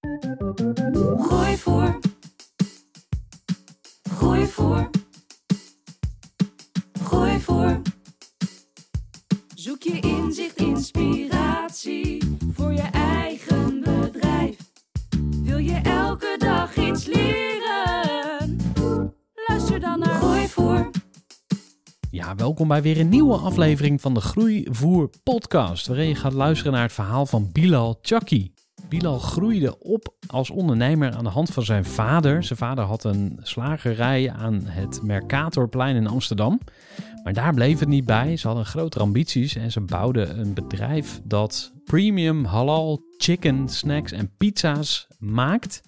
Groeivoer. Groeivoer. Groeivoer. Zoek je inzicht, inspiratie voor je eigen bedrijf. Wil je elke dag iets leren? Luister dan naar Groeivoer. Ja, welkom bij weer een nieuwe aflevering van de Groeivoer podcast, waarin je gaat luisteren naar het verhaal van Bilal Chaki. Bilal groeide op als ondernemer aan de hand van zijn vader. Zijn vader had een slagerij aan het Mercatorplein in Amsterdam. Maar daar bleef het niet bij. Ze hadden grotere ambities en ze bouwden een bedrijf dat premium halal chicken snacks en pizza's maakt.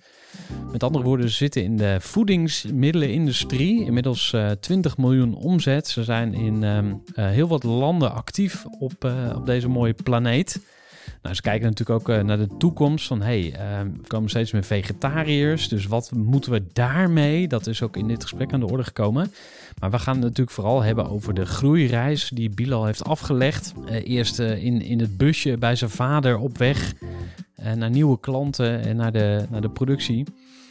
Met andere woorden, ze zitten in de voedingsmiddelenindustrie. Inmiddels eh 20 miljoen omzet. Ze zijn in ehm, eh, heel wat landen actief op, eh, op deze mooie planeet. Nou, ze kijken natuurlijk ook eh, naar de toekomst van hey, er komen steeds meer vegetariërs. Dus wat moeten we daarmee? Dat is ook in dit gesprek aan de orde gekomen. Maar we gaan het natuurlijk vooral hebben over de groeireis die Bilal heeft afgelegd. Eh, eerst eh, in, in het busje bij zijn vader op weg naar nieuwe klanten en naar de, naar de productie.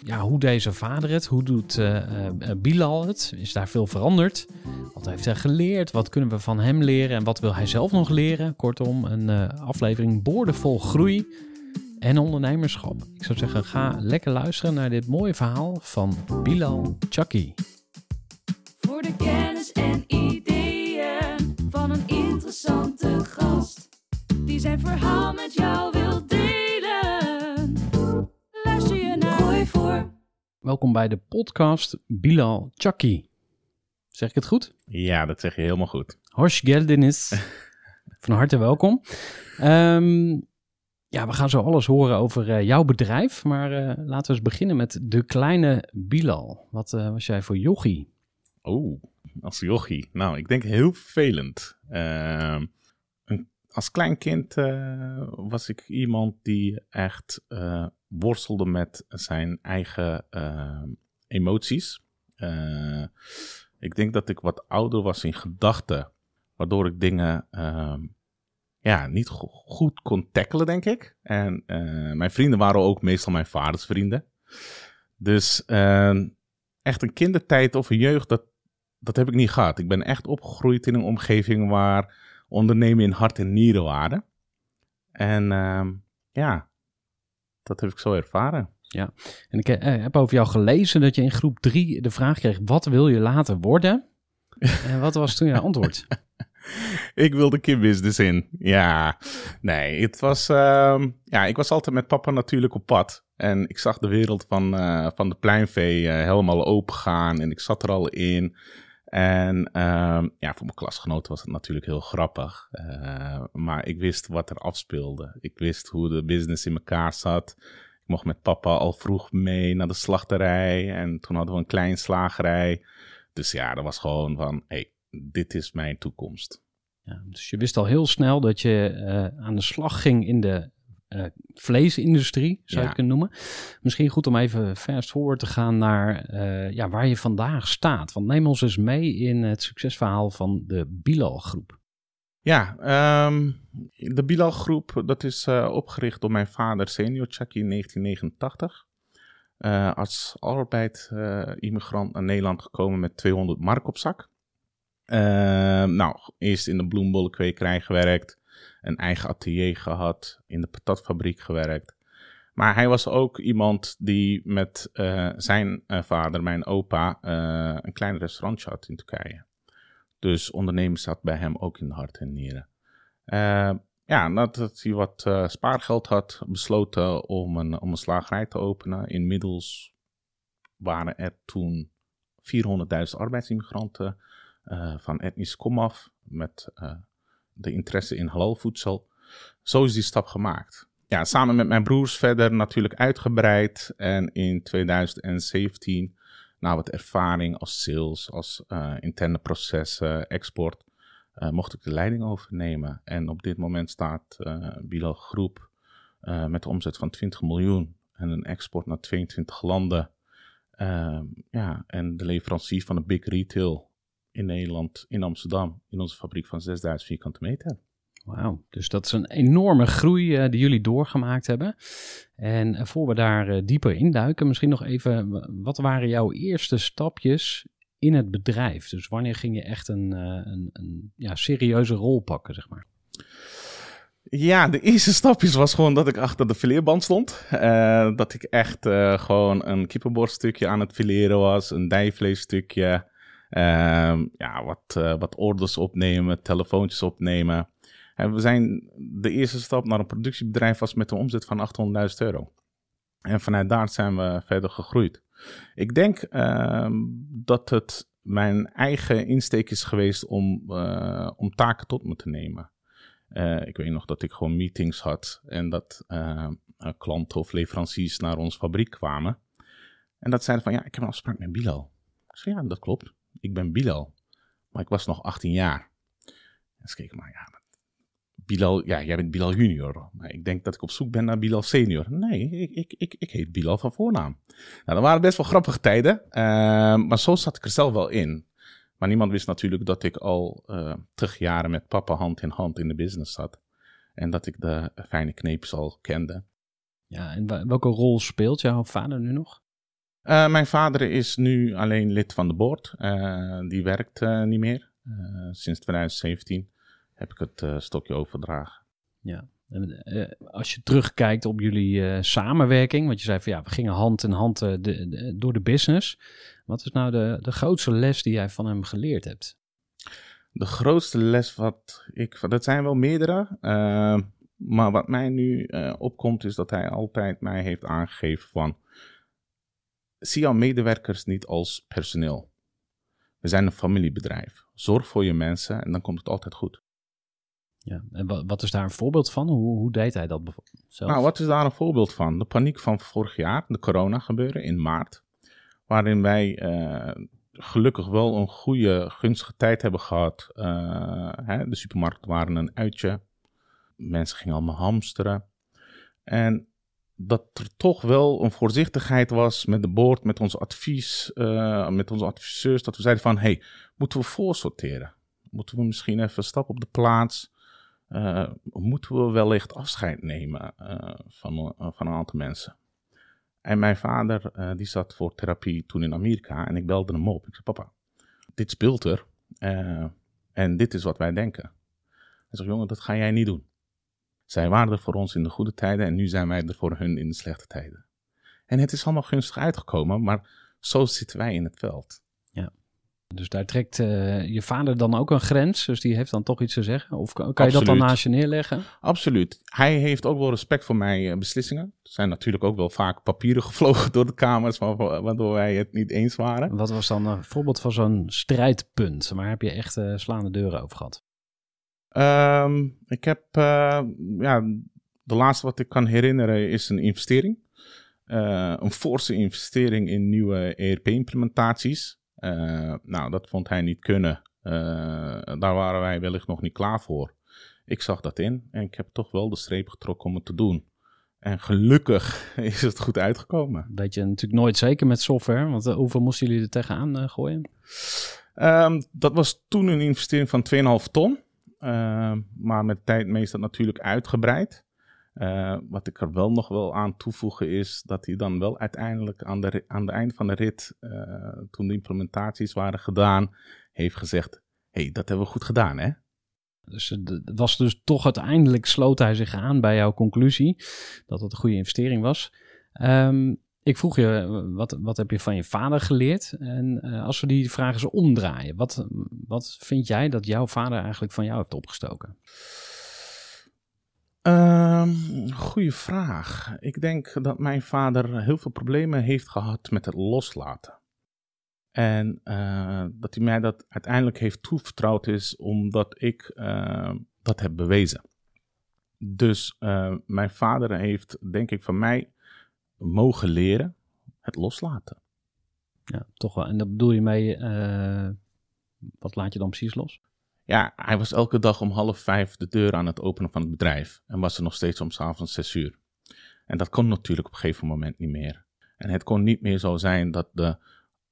Ja, hoe zijn vader het? Hoe doet eh, eh, Bilal het? Is daar veel veranderd? Wat heeft hij geleerd? Wat kunnen we van hem leren? En wat wil hij zelf nog leren? Kortom, een eh, aflevering boordevol groei en ondernemerschap. Ik zou zeggen, ga lekker luisteren naar dit mooie verhaal van Bilal Chaki. Voor de kennis en ideeën van een interessante gast. Die zijn verhaal met jou wil delen. Welkom bij de podcast Bilal Chaki. Zeg ik het goed? Ja, dat zeg je helemaal goed. Hoş geldiniz. Van harte welkom. Ehm, ja, we gaan zo alles horen over eh, jouw bedrijf. Maar eh, laten we eens beginnen met de kleine Bilal. Wat eh, was jij voor jochie? Oeh, als jochie. Nou, ik denk heel vervelend. Als klein kind eh, was ik iemand die echt eh, worstelde met zijn eigen eh, emoties. Ik denk dat ik wat ouder was in gedachten, waardoor ik dingen ehm, ja, niet go- goed kon tackelen, denk ik. En mijn vrienden waren ook meestal mijn vaders vrienden. Dus ehm, echt een kindertijd of een jeugd, dat, dat heb ik niet gehad. Ik ben echt opgegroeid in een omgeving waar ondernemen in hart en nieren waren. En ehm, ja, dat heb ik zo ervaren. En ik eh, heb over jou gelezen dat je in groep 3 de vraag kreeg: wat wil je later worden? En wat was toen je antwoord? ik wilde kidbusiness in. Ja, nee, het was. ehm, ja, ik was altijd met papa natuurlijk op pad. En ik zag de wereld van, eh, van de pleinvee eh, helemaal open gaan. En ik zat er al in. En ehm, ja, voor mijn klasgenoten was het natuurlijk heel grappig. Eh, maar ik wist wat er afspeelde. Ik wist hoe de business in elkaar zat. Ik mocht met papa al vroeg mee naar de slachterij. En toen hadden we een klein slagerij. Dus ja, dat was gewoon van: hey, dit is mijn toekomst. Ja, dus je wist al heel snel dat je eh, aan de slag ging in de eh, vleesindustrie, zou je Ja. het kunnen noemen. Misschien goed om even fast forward te gaan naar eh, ja, waar je vandaag staat. Want neem ons eens mee in het succesverhaal van de Bilal groep. Ja, ehm, de Bilal Groep, dat is eh, opgericht door mijn vader senior Chucky in 1989. Eh, als arbeid-immigrant naar Nederland gekomen met 200 mark op zak. Nou, eerst in de bloembollenkwekerij gewerkt, een eigen atelier gehad, in de patatfabriek gewerkt. Maar hij was ook iemand die met eh, zijn eh, vader, mijn opa, eh, een klein restaurantje had in Turkije. Dus ondernemen zat bij hem ook in de hart en nieren. Ja, nadat hij wat spaargeld had, besloten om een, om een slagerij te openen. Inmiddels waren er toen 400.000 arbeidsimmigranten van etnisch komaf met de interesse in halalvoedsel. Zo is die stap gemaakt. Ja, samen met mijn broers verder natuurlijk uitgebreid. En in 2017, na wat ervaring als sales, als eh, interne processen, export, eh, mocht ik de leiding overnemen. En op dit moment staat eh Bilal Groep met een omzet van 20 miljoen en een export naar 22 landen. Ehm, ja, en de leverancier van de big retail in Nederland, in Amsterdam, in onze fabriek van 6000 vierkante meter. Wauw, dus dat is een enorme groei eh, die jullie doorgemaakt hebben. En eh, voor we daar eh, dieper induiken, misschien nog even, wat waren jouw eerste stapjes in het bedrijf? Dus wanneer ging je echt een, een, een ja, serieuze rol pakken, zeg maar? Ja, de eerste stapjes was gewoon dat ik achter de fileerband stond. Dat ik echt gewoon een kippenborststukje aan het fileren was, een dijvleesstukje. Ehm, ja, wat, eh, wat orders opnemen, telefoontjes opnemen. En we zijn, de eerste stap naar een productiebedrijf was met een omzet van 800.000 euro. En vanuit daar zijn we verder gegroeid. Ik denk ehm, dat het mijn eigen insteek is geweest om, eh, om taken tot me te nemen. Eh, ik weet nog dat ik gewoon meetings had en dat klanten of leveranciers naar onze fabriek kwamen. En dat zeiden van, ja, ik heb een afspraak met Bilal. Ik zei, ja, dat klopt. Ik ben Bilal. Maar ik was nog 18 jaar. En ze keken maar, ja, Bilal, ja, jij bent Bilal junior. Maar ik denk dat ik op zoek ben naar Bilal senior. Nee, ik, ik, ik, ik heet Bilal van voornaam. Nou, dat waren best wel grappige tijden. eh, maar zo zat ik er zelf wel in. Maar niemand wist natuurlijk dat ik al eh tig jaren met papa hand in hand in de business zat. En dat ik de fijne kneepjes al kende. Ja, en welke rol speelt jouw vader nu nog? Eh, mijn vader is nu alleen lid van de board. Eh, die werkt eh, niet meer. Sinds 2017 heb ik het stokje overdragen. Ja. En, als je terugkijkt op jullie samenwerking, want je zei van ja, we gingen hand in hand de, de- door de business. Wat is nou de, de grootste les die jij van hem geleerd hebt? De grootste les wat ik... Dat zijn wel meerdere. maar wat mij nu opkomt is dat hij altijd mij heeft aangegeven van... Zie jouw medewerkers niet als personeel. We zijn een familiebedrijf. Zorg voor je mensen en dan komt het altijd goed. Ja. En wa- wat is daar een voorbeeld van? Hoe, hoe deed hij dat bijvoorbeeld zelf? Nou, wat is daar een voorbeeld van? De paniek van vorig jaar, de corona gebeuren in maart. Waarin wij eh, gelukkig wel een goede, gunstige tijd hebben gehad. Eh, hè, de supermarkten waren een uitje. Mensen gingen allemaal hamsteren. En dat er toch wel een voorzichtigheid was met de board, met ons advies, eh, met onze adviseurs. Dat we zeiden van, hey, moeten we voorsorteren? Moeten we misschien even stap op de plaats? Eh, moeten we wellicht afscheid nemen eh, van, van een aantal mensen. En mijn vader, die zat voor therapie toen in Amerika en ik belde hem op. Ik zei, papa, dit speelt er en dit is wat wij denken. Hij zegt, jongen, dat ga jij niet doen. Zij waren er voor ons in de goede tijden en nu zijn wij er voor hun in de slechte tijden. En het is allemaal gunstig uitgekomen, maar zo zitten wij in het veld. Dus daar trekt eh, je vader dan ook een grens, dus die heeft dan toch iets te zeggen? Of kan, kan je dat dan naast je neerleggen? Absoluut. Hij heeft ook wel respect voor mijn eh, beslissingen. Er zijn natuurlijk ook wel vaak papieren gevlogen door de kamers, wa- wa- waardoor wij het niet eens waren. Wat was dan een voorbeeld van zo'n strijdpunt? Waar heb je echt eh, slaande deuren over gehad? Ehm, ik heb, eh, ja, de laatste wat ik kan herinneren is een investering. Eh, een forse investering in nieuwe ERP-implementaties. Eh, nou, dat vond hij niet kunnen. Daar waren wij wellicht nog niet klaar voor. Ik zag dat in en ik heb toch wel de streep getrokken om het te doen. En gelukkig is het goed uitgekomen. Weet je natuurlijk nooit zeker met software, want hoeveel moesten jullie er tegenaan gooien? Ehm, dat was toen een investering van 2,5 ton. Ehm, maar met de tijd dat natuurlijk uitgebreid. Eh, wat ik er wel nog wel aan toevoegen is dat hij dan wel uiteindelijk aan de, aan het eind van de rit, eh, toen de implementaties waren gedaan, heeft gezegd: hey, dat hebben we goed gedaan, hè? dus het het was dus toch uiteindelijk sloot hij zich aan bij jouw conclusie dat het een goede investering was. Ehm, ik vroeg je, eh, wat, wat heb je van je vader geleerd? En eh, als we die vragen eens omdraaien, wat, wat vind jij dat jouw vader eigenlijk van jou heeft opgestoken? Ehm goeie vraag. Ik denk dat mijn vader heel veel problemen heeft gehad met het loslaten. En eh, dat hij mij dat uiteindelijk heeft toevertrouwd is omdat ik dat heb bewezen. Dus mijn vader heeft, denk ik, van mij mogen leren het loslaten. Ja, toch wel. En daar bedoel je mee, eh, wat laat je dan precies los? Ja, hij was elke dag om half vijf de deur aan het openen van het bedrijf. En was er nog steeds om 's avonds zes uur. En dat kon natuurlijk op een gegeven moment niet meer. En het kon niet meer zo zijn dat de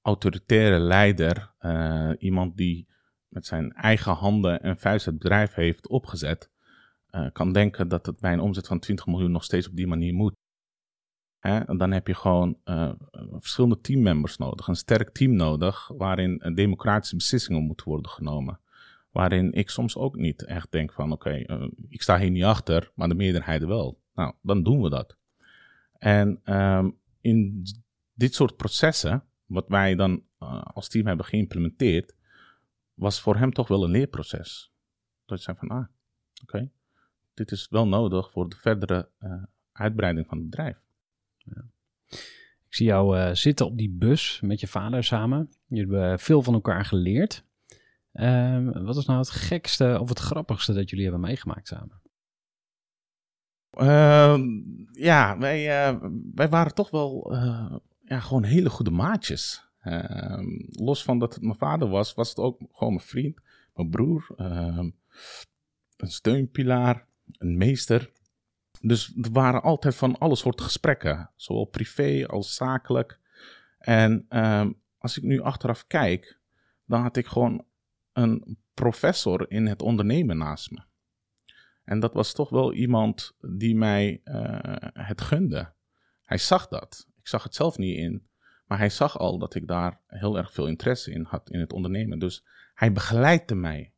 autoritaire leider, eh, iemand die met zijn eigen handen en vuist het bedrijf heeft opgezet, eh, kan denken dat het bij een omzet van 20 miljoen nog steeds op die manier moet. Hè? Dan heb je gewoon eh, verschillende teammembers nodig, een sterk team nodig, waarin democratische beslissingen moeten worden genomen. Waarin ik soms ook niet echt denk van oké, eh, ik sta hier niet achter, maar de meerderheid wel. Nou, dan doen we dat. En ehm, in dit soort processen, wat wij dan eh, als team hebben geïmplementeerd, was voor hem toch wel een leerproces. Dat je zei van, ah, oké, dit is wel nodig voor de verdere uitbreiding van het bedrijf. Ik zie jou eh, zitten op die bus met je vader samen. Jullie hebben veel van elkaar geleerd. Ehm, wat is nou het gekste of het grappigste dat jullie hebben meegemaakt samen? Ehm, ja, wij, eh, wij waren toch wel eh, ja, gewoon hele goede maatjes. Ehm, los van dat het mijn vader was, was het ook gewoon mijn vriend, mijn broer, een steunpilaar, een meester. Dus er waren altijd van alle soorten gesprekken, zowel privé als zakelijk. En ehm, als ik nu achteraf kijk, dan had ik gewoon een professor in het ondernemen naast me. En dat was toch wel iemand die mij eh, het gunde. Hij zag dat. Ik zag het zelf niet in. Maar hij zag al dat ik daar heel erg veel interesse in had in het ondernemen. Dus hij begeleidde mij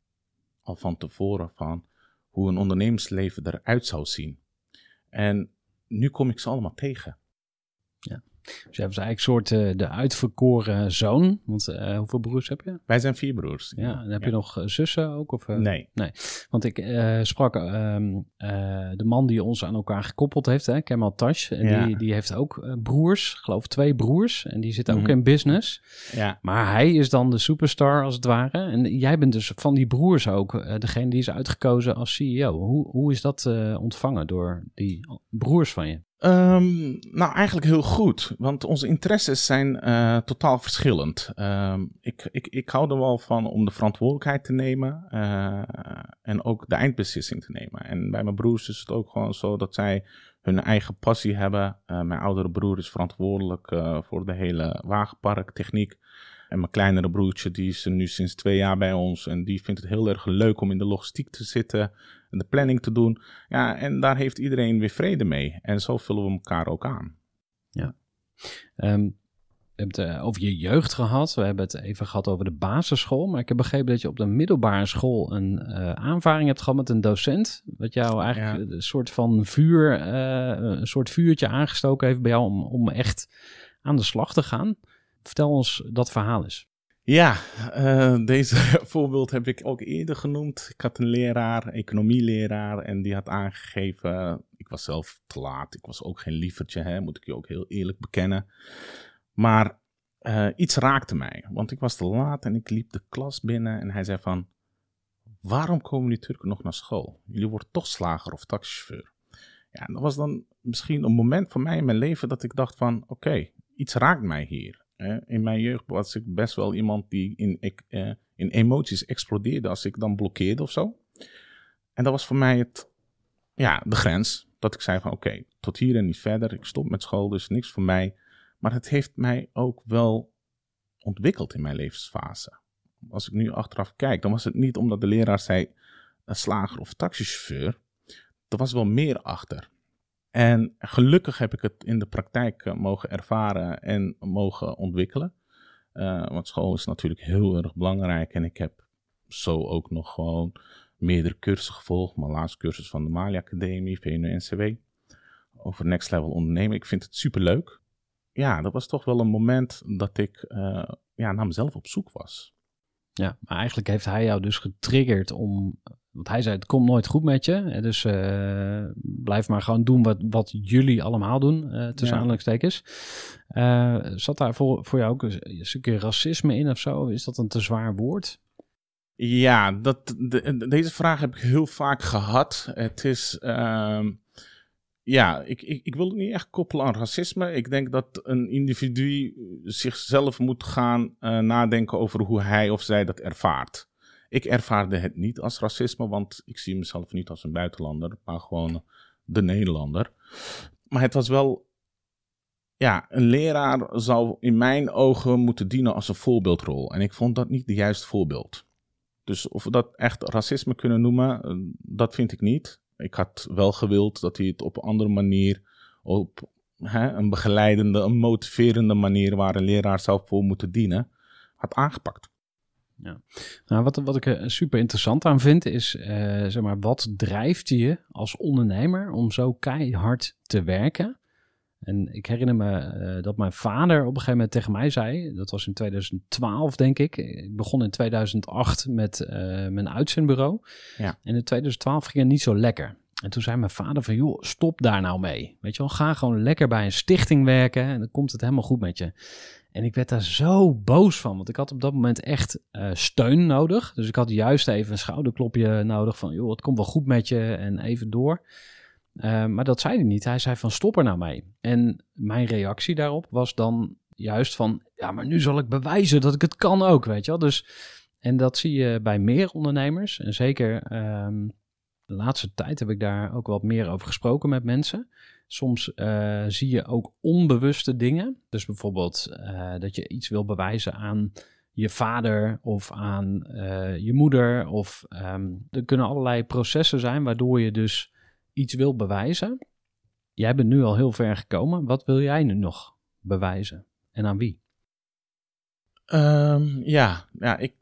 al van tevoren van hoe een ondernemersleven eruit zou zien. En nu kom ik ze allemaal tegen. Dus jij was eigenlijk een soort eh, de uitverkoren zoon. Want eh, hoeveel broers heb je? Wij zijn vier broers. Ja, en heb je nog eh, zussen ook? Of, eh? Nee. Want ik sprak ehm, eh, de man die ons aan elkaar gekoppeld heeft, hè, Kemal Tash. En Ja. die, die heeft ook broers, geloof twee broers. En die zitten ook Mhm. in business. Ja. Maar hij is dan de superstar als het ware. En jij bent dus van die broers ook degene die is uitgekozen als CEO. Hoe, hoe is dat ontvangen door die broers van je? Ehm, nou, eigenlijk heel goed, want onze interesses zijn eh, totaal verschillend. Ehm, ik, ik, ik hou er wel van om de verantwoordelijkheid te nemen eh, en ook de eindbeslissing te nemen. En bij mijn broers is het ook gewoon zo dat zij hun eigen passie hebben. Eh, mijn oudere broer is verantwoordelijk voor de hele wagenparktechniek. En mijn kleinere broertje die is er nu sinds twee jaar bij ons en die vindt het heel erg leuk om in de logistiek te zitten en de planning te doen. Ja, en daar heeft iedereen weer vrede mee. En zo vullen we elkaar ook aan. Ehm, we hebben het eh, over je jeugd gehad. We hebben het even gehad over de basisschool. Maar ik heb begrepen dat je op de middelbare school een eh, aanvaring hebt gehad met een docent. Wat jou eigenlijk Ja. een soort van vuur, eh, een soort vuurtje aangestoken heeft bij jou om, om echt aan de slag te gaan. Vertel ons dat verhaal eens. Ja, eh, deze voorbeeld heb ik ook eerder genoemd. Ik had een leraar, economieleraar, en die had aangegeven, ik was zelf te laat, ik was ook geen lievertje, hè, moet ik je ook heel eerlijk bekennen. Maar eh, iets raakte mij, want ik was te laat en ik liep de klas binnen en hij zei van, waarom komen jullie Turken nog naar school? Jullie worden toch slager of taxichauffeur. Ja, dat was dan misschien een moment voor mij in mijn leven dat ik dacht van, oké, iets raakt mij hier. In mijn jeugd was ik best wel iemand die in, ik, eh, in emoties explodeerde als ik dan blokkeerde of zo. En dat was voor mij het, ja, de grens. Dat ik zei van oké, tot hier en niet verder. Ik stop met school, dus niks voor mij. Maar het heeft mij ook wel ontwikkeld in mijn levensfase. Als ik nu achteraf kijk, dan was het niet omdat de leraar zei een slager of taxichauffeur. Er was wel meer achter. En gelukkig heb ik het in de praktijk eh, mogen ervaren en mogen ontwikkelen. Eh, want school is natuurlijk heel erg belangrijk. En ik heb zo ook nog gewoon meerdere cursussen gevolgd. Mijn laatste cursus van de Mali Academie, VNU-NCW. Over Next Level ondernemen. Ik vind het superleuk. Ja, dat was toch wel een moment dat ik uh, ja, naar mezelf op zoek was. Ja, maar eigenlijk heeft hij jou dus getriggerd om. Want hij zei: Het komt nooit goed met je. Dus uh, blijf maar gewoon doen wat, wat jullie allemaal doen. Uh, tussen ja. aanhalingstekens. Uh, zat daar voor, voor jou ook een stukje racisme in of zo? Is dat een te zwaar woord? Ja, dat, de, deze vraag heb ik heel vaak gehad. Het is. Uh, ja, ik, ik, ik wil het niet echt koppelen aan racisme. Ik denk dat een individu zichzelf moet gaan nadenken over hoe hij of zij dat ervaart. Ik ervaarde het niet als racisme, want ik zie mezelf niet als een buitenlander, maar gewoon de Nederlander. Maar het was wel. Ja, een leraar zou in mijn ogen moeten dienen als een voorbeeldrol. En ik vond dat niet de juiste voorbeeld. Dus of we dat echt racisme kunnen noemen, uh, dat vind ik niet. Ik had wel gewild dat hij het op een andere manier, op hè, een begeleidende, een motiverende manier waar een leraar zou voor moeten dienen, had aangepakt. Ja. Nou, wat, wat ik er super interessant aan vind, is uh, zeg maar, wat drijft je als ondernemer om zo keihard te werken? En ik herinner me uh, dat mijn vader op een gegeven moment tegen mij zei, dat was in 2012 denk ik. Ik begon in 2008 met uh, mijn uitzendbureau. Ja. En in 2012 ging het niet zo lekker. En toen zei mijn vader van, joh, stop daar nou mee. Weet je wel, ga gewoon lekker bij een stichting werken en dan komt het helemaal goed met je. En ik werd daar zo boos van, want ik had op dat moment echt uh, steun nodig. Dus ik had juist even een schouderklopje nodig van, joh, het komt wel goed met je en even door. Uh, maar dat zei hij niet. Hij zei van stop er nou mee. En mijn reactie daarop was dan juist van ja, maar nu zal ik bewijzen dat ik het kan ook, weet je wel. Dus, en dat zie je bij meer ondernemers. En zeker um, de laatste tijd heb ik daar ook wat meer over gesproken met mensen. Soms uh, zie je ook onbewuste dingen. Dus bijvoorbeeld uh, dat je iets wil bewijzen aan je vader of aan uh, je moeder. Of um, er kunnen allerlei processen zijn waardoor je dus iets wil bewijzen. Jij bent nu al heel ver gekomen. Wat wil jij nu nog bewijzen? En aan wie? Um, ja, ja ik,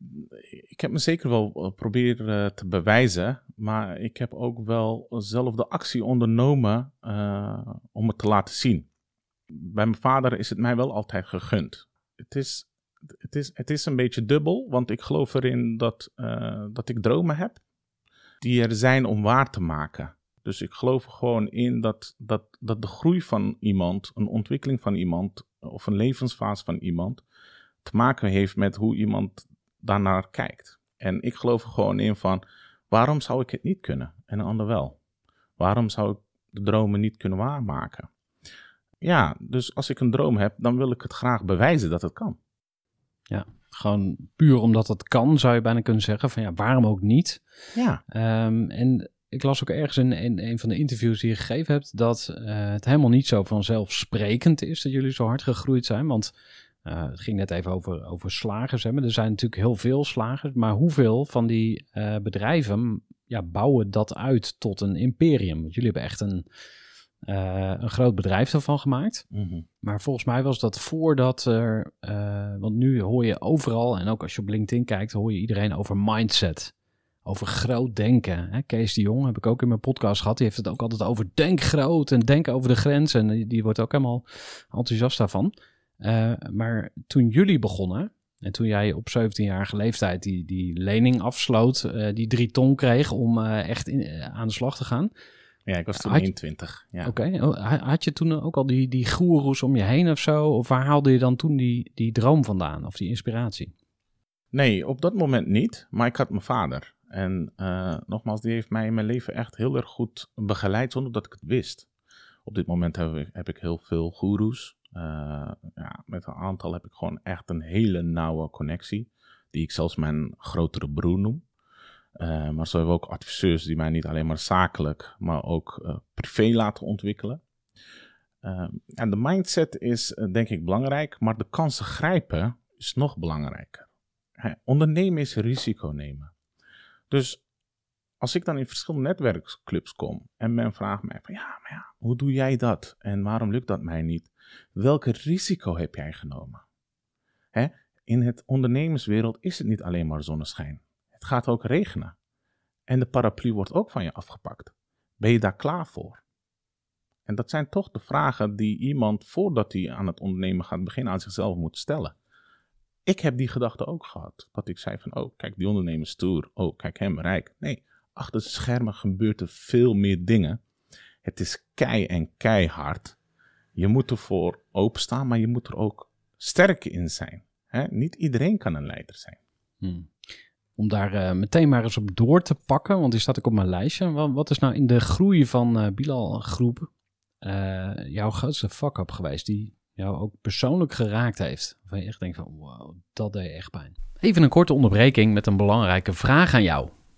ik heb me zeker wel proberen te bewijzen. Maar ik heb ook wel zelf de actie ondernomen uh, om het te laten zien. Bij mijn vader is het mij wel altijd gegund. Het is, het is, het is een beetje dubbel, want ik geloof erin dat, dat ik dromen heb die er zijn om waar te maken. Dus ik geloof er gewoon in dat, dat, dat de groei van iemand, een ontwikkeling van iemand of een levensfase van iemand te maken heeft met hoe iemand daarnaar kijkt. En ik geloof er gewoon in van waarom zou ik het niet kunnen en een ander wel? Waarom zou ik de dromen niet kunnen waarmaken? Ja, dus als ik een droom heb, dan wil ik het graag bewijzen dat het kan. Ja, gewoon puur omdat het kan, zou je bijna kunnen zeggen van ja, waarom ook niet? Ja. Um, en ik las ook ergens in, in een van de interviews die je gegeven hebt dat uh, het helemaal niet zo vanzelfsprekend is dat jullie zo hard gegroeid zijn. Want uh, het ging net even over, over slagers. Hè? Maar er zijn natuurlijk heel veel slagers. Maar hoeveel van die uh, bedrijven ja, bouwen dat uit tot een imperium? Want jullie hebben echt een, een groot bedrijf ervan gemaakt. Mm -hmm. Maar volgens mij was dat voordat er. want nu hoor je overal, en ook als je op LinkedIn kijkt, hoor je iedereen over mindset over groot denken. Hè? Kees de Jong heb ik ook in mijn podcast gehad. Die heeft het ook altijd over denk groot en denk over de grens. En die, die wordt ook helemaal enthousiast daarvan. Uh, maar toen jullie begonnen, en toen jij op 17-jarige leeftijd die, die lening afsloot, uh, die drie ton kreeg om uh, echt in, aan de slag te gaan. Ja, ik was toen 21. Ja. Oké, okay. had je toen ook al die, die goeroes om je heen of zo? Of waar haalde je dan toen die, die droom vandaan of die inspiratie? Nee, op dat moment niet. Maar ik had mijn vader. En nogmaals, die heeft mij in mijn leven echt heel erg goed begeleid zonder dat ik het wist. Op dit moment heb ik, heb ik heel veel goeroes. Uh, ja, met een aantal heb ik gewoon echt een hele nauwe connectie. Die ik zelfs mijn grotere broer noem. Uh, maar zo hebben we ook adviseurs die mij niet alleen maar zakelijk, maar ook privé laten ontwikkelen. en de mindset is denk ik belangrijk, maar de kansen grijpen is nog belangrijker. ondernemen is risico nemen. Dus als ik dan in verschillende netwerkclubs kom en men vraagt mij van ja, maar ja, hoe doe jij dat en waarom lukt dat mij niet? Welke risico heb jij genomen? Hè? In het ondernemerswereld is het niet alleen maar zonneschijn. Het gaat ook regenen. En de paraplu wordt ook van je afgepakt. Ben je daar klaar voor? En dat zijn toch de vragen die iemand voordat hij aan het ondernemen gaat beginnen aan zichzelf moet stellen. Ik heb die gedachte ook gehad. Dat ik zei van, oh, kijk, die ondernemer stoer. Oh, kijk hem, rijk. Nee, achter de schermen gebeurt er veel meer dingen. Het is kei en keihard. Je moet ervoor openstaan, maar je moet er ook sterk in zijn. Niet iedereen kan een leider zijn. Hmm. Om daar uh, meteen maar eens op door te pakken, want die staat ook op mijn lijstje. Wat, wat is nou in de groei van uh, Bilal Groep uh, jouw grootste fuck-up geweest die jou ook persoonlijk geraakt heeft? Waar je echt denkt van, wow, dat deed echt pijn. Even een korte onderbreking met een belangrijke vraag aan jou.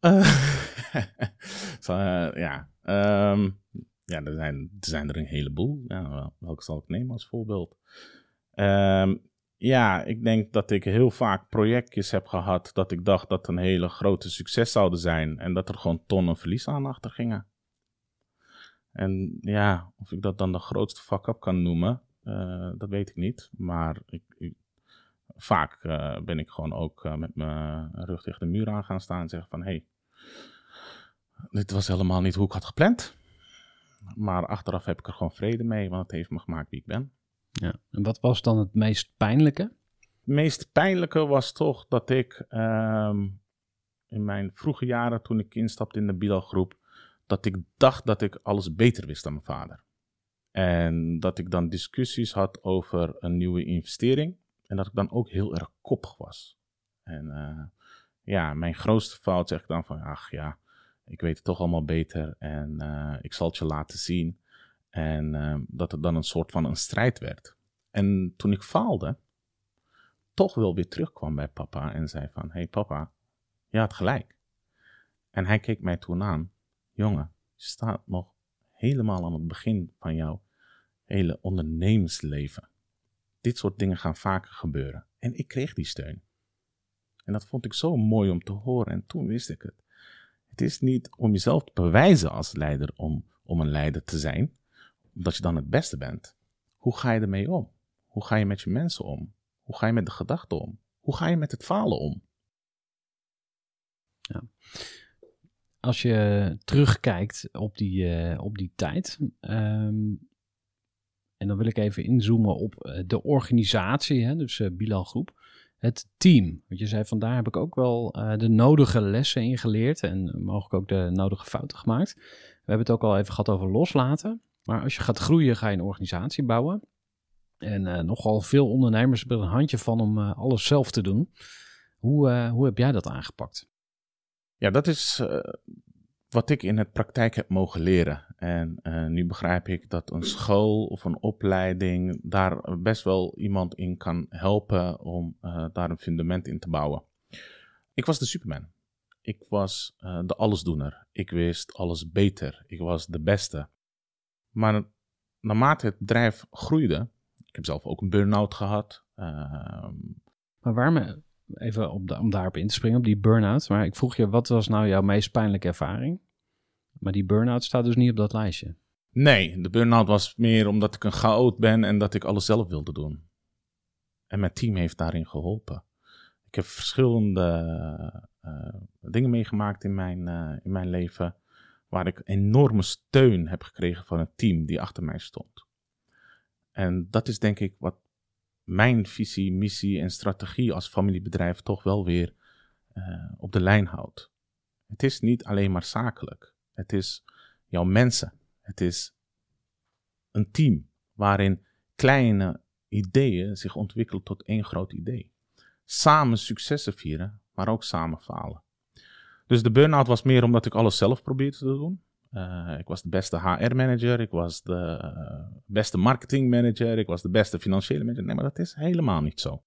ja, um, ja er, zijn, er zijn er een heleboel. Ja, welke zal ik nemen als voorbeeld? Um, ja, ik denk dat ik heel vaak projectjes heb gehad dat ik dacht dat een hele grote succes zouden zijn en dat er gewoon tonnen verlies aan achter gingen. En ja, of ik dat dan de grootste fuck-up kan noemen, uh, dat weet ik niet. Maar ik, vaak uh, ben ik gewoon ook uh, met mijn rug tegen de muur aan gaan staan en zeggen van... hé, hey, dit was helemaal niet hoe ik had gepland. Maar achteraf heb ik er gewoon vrede mee, want het heeft me gemaakt wie ik ben. Ja. En wat was dan het meest pijnlijke? Het meest pijnlijke was toch dat ik um, in mijn vroege jaren, toen ik instapte in de Bilal groep, dat ik dacht dat ik alles beter wist dan mijn vader. En dat ik dan discussies had over een nieuwe investering. En dat ik dan ook heel erg koppig was. En uh, ja, mijn grootste fout zeg ik dan van, ach ja, ik weet het toch allemaal beter en uh, ik zal het je laten zien. En uh, dat het dan een soort van een strijd werd. En toen ik faalde, toch wel weer terugkwam bij papa en zei van, hey papa, je had gelijk. En hij keek mij toen aan, jongen, je staat nog helemaal aan het begin van jouw hele ondernemersleven. Dit soort dingen gaan vaker gebeuren. En ik kreeg die steun. En dat vond ik zo mooi om te horen. En toen wist ik het. Het is niet om jezelf te bewijzen als leider om, om een leider te zijn, omdat je dan het beste bent. Hoe ga je ermee om? Hoe ga je met je mensen om? Hoe ga je met de gedachten om? Hoe ga je met het falen om? Ja. Als je terugkijkt op die, uh, op die tijd, um, en dan wil ik even inzoomen op uh, de organisatie, hè, dus uh, Bilal Groep, het team. Want je zei, vandaar heb ik ook wel de nodige lessen in geleerd en mogelijk ook de nodige fouten gemaakt. We hebben het ook al even gehad over loslaten. Maar als je gaat groeien, ga je een organisatie bouwen. En nogal veel ondernemers hebben een handje van om alles zelf te doen. Hoe, hoe heb jij dat aangepakt? Ja, dat is wat ik in het praktijk heb mogen leren. En nu begrijp ik dat een school of een opleiding daar best wel iemand in kan helpen om daar een fundament in te bouwen. Ik was de Superman. Ik was de allesdoener. Ik wist alles beter. Ik was de beste. Maar naarmate het bedrijf groeide, ik heb zelf ook een burn-out gehad. Uh, maar waarom, even op om daarop in te springen, op die burn-out. Maar ik vroeg je, wat was nou jouw meest pijnlijke ervaring? Maar die burn-out staat dus niet op dat lijstje. Nee, de burn-out was meer omdat ik een chaot ben en dat ik alles zelf wilde doen. En mijn team heeft daarin geholpen. Ik heb verschillende uh, dingen meegemaakt in mijn, uh, in mijn leven waar ik enorme steun heb gekregen van het team die achter mij stond. En dat is denk ik wat mijn visie, missie en strategie als familiebedrijf toch wel weer uh, op de lijn houdt. Het is niet alleen maar zakelijk. Het is jouw mensen. Het is een team waarin kleine ideeën zich ontwikkelen tot één groot idee. Samen successen vieren, maar ook samen falen. Dus de burn-out was meer omdat ik alles zelf probeerde te doen. Uh, ik was de beste HR-manager, ik was de uh, beste marketing-manager, ik was de beste financiële manager. Nee, maar dat is helemaal niet zo.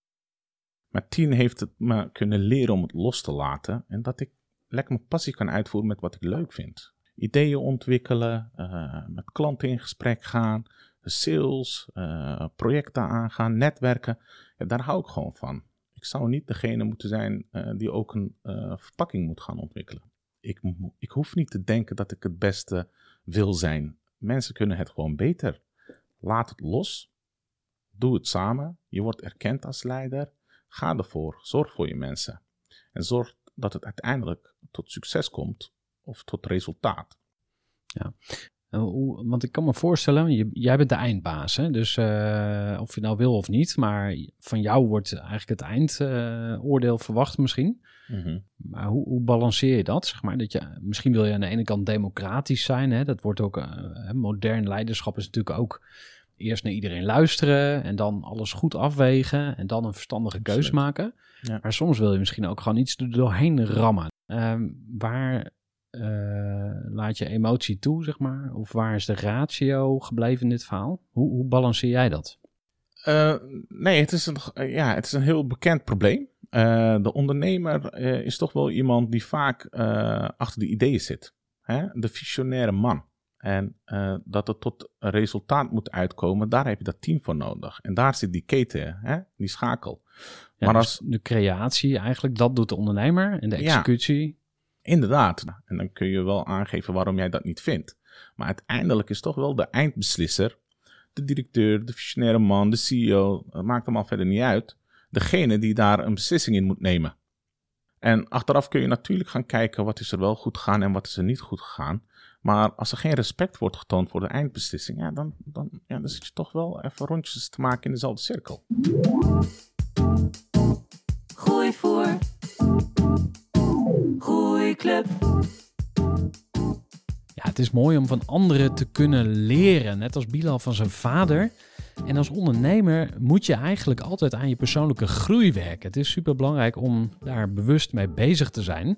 Maar tien heeft het me kunnen leren om het los te laten en dat ik lekker mijn passie kan uitvoeren met wat ik leuk vind. Ideeën ontwikkelen, uh, met klanten in gesprek gaan, sales, projecten aangaan, netwerken. Ja, daar hou ik gewoon van. Ik zou niet degene moeten zijn die ook een verpakking moet gaan ontwikkelen ik, ik hoef niet te denken dat ik het beste wil zijn. Mensen kunnen het gewoon beter. Laat het los. Doe het samen. Je wordt erkend als leider. Ga ervoor. Zorg voor je mensen. En zorg dat het uiteindelijk tot succes komt of tot resultaat. Ja. Want ik kan me voorstellen, jij bent de eindbaas, hè? dus uh, of je nou wil of niet, maar van jou wordt eigenlijk het eindoordeel uh, verwacht misschien. Mhm. Maar hoe, hoe, balanceer je dat? Zeg maar, dat je, misschien wil je aan de ene kant democratisch zijn, hè? dat wordt ook, uh, modern leiderschap is natuurlijk ook eerst naar iedereen luisteren en dan alles goed afwegen en dan een verstandige keus maken. Ja. Maar soms wil je misschien ook gewoon iets er doorheen rammen. Ehm, waar uh, laat je emotie toe, zeg maar? Of waar is de ratio gebleven in dit verhaal? Hoe, hoe balanceer jij dat? Uh, nee, het is, een, ja, het is een heel bekend probleem. Uh, de ondernemer is toch wel iemand die vaak achter de ideeën zit. Hè? De visionaire man. En dat het tot een resultaat moet uitkomen, daar heb je dat team voor nodig. En daar zit die keten, hè? die schakel. Ja, maar dus als de creatie eigenlijk, dat doet de ondernemer. En de executie, Inderdaad. En dan kun je wel aangeven waarom jij dat niet vindt. Maar uiteindelijk is toch wel de eindbeslisser, de directeur, de visionaire man, de CEO, maakt allemaal verder niet uit. Degene die daar een beslissing in moet nemen. En achteraf kun je natuurlijk gaan kijken wat is er wel goed gegaan en wat is er niet goed gegaan. Maar als er geen respect wordt getoond voor de eindbeslissing, ja, dan, dan, ja, dan zit je toch wel even rondjes te maken in dezelfde cirkel. Gooi voor. Groeiclub. Ja, het is mooi om van anderen te kunnen leren, net als Bilal van zijn vader. En als ondernemer moet je eigenlijk altijd aan je persoonlijke groei werken. Het is super belangrijk om daar bewust mee bezig te zijn.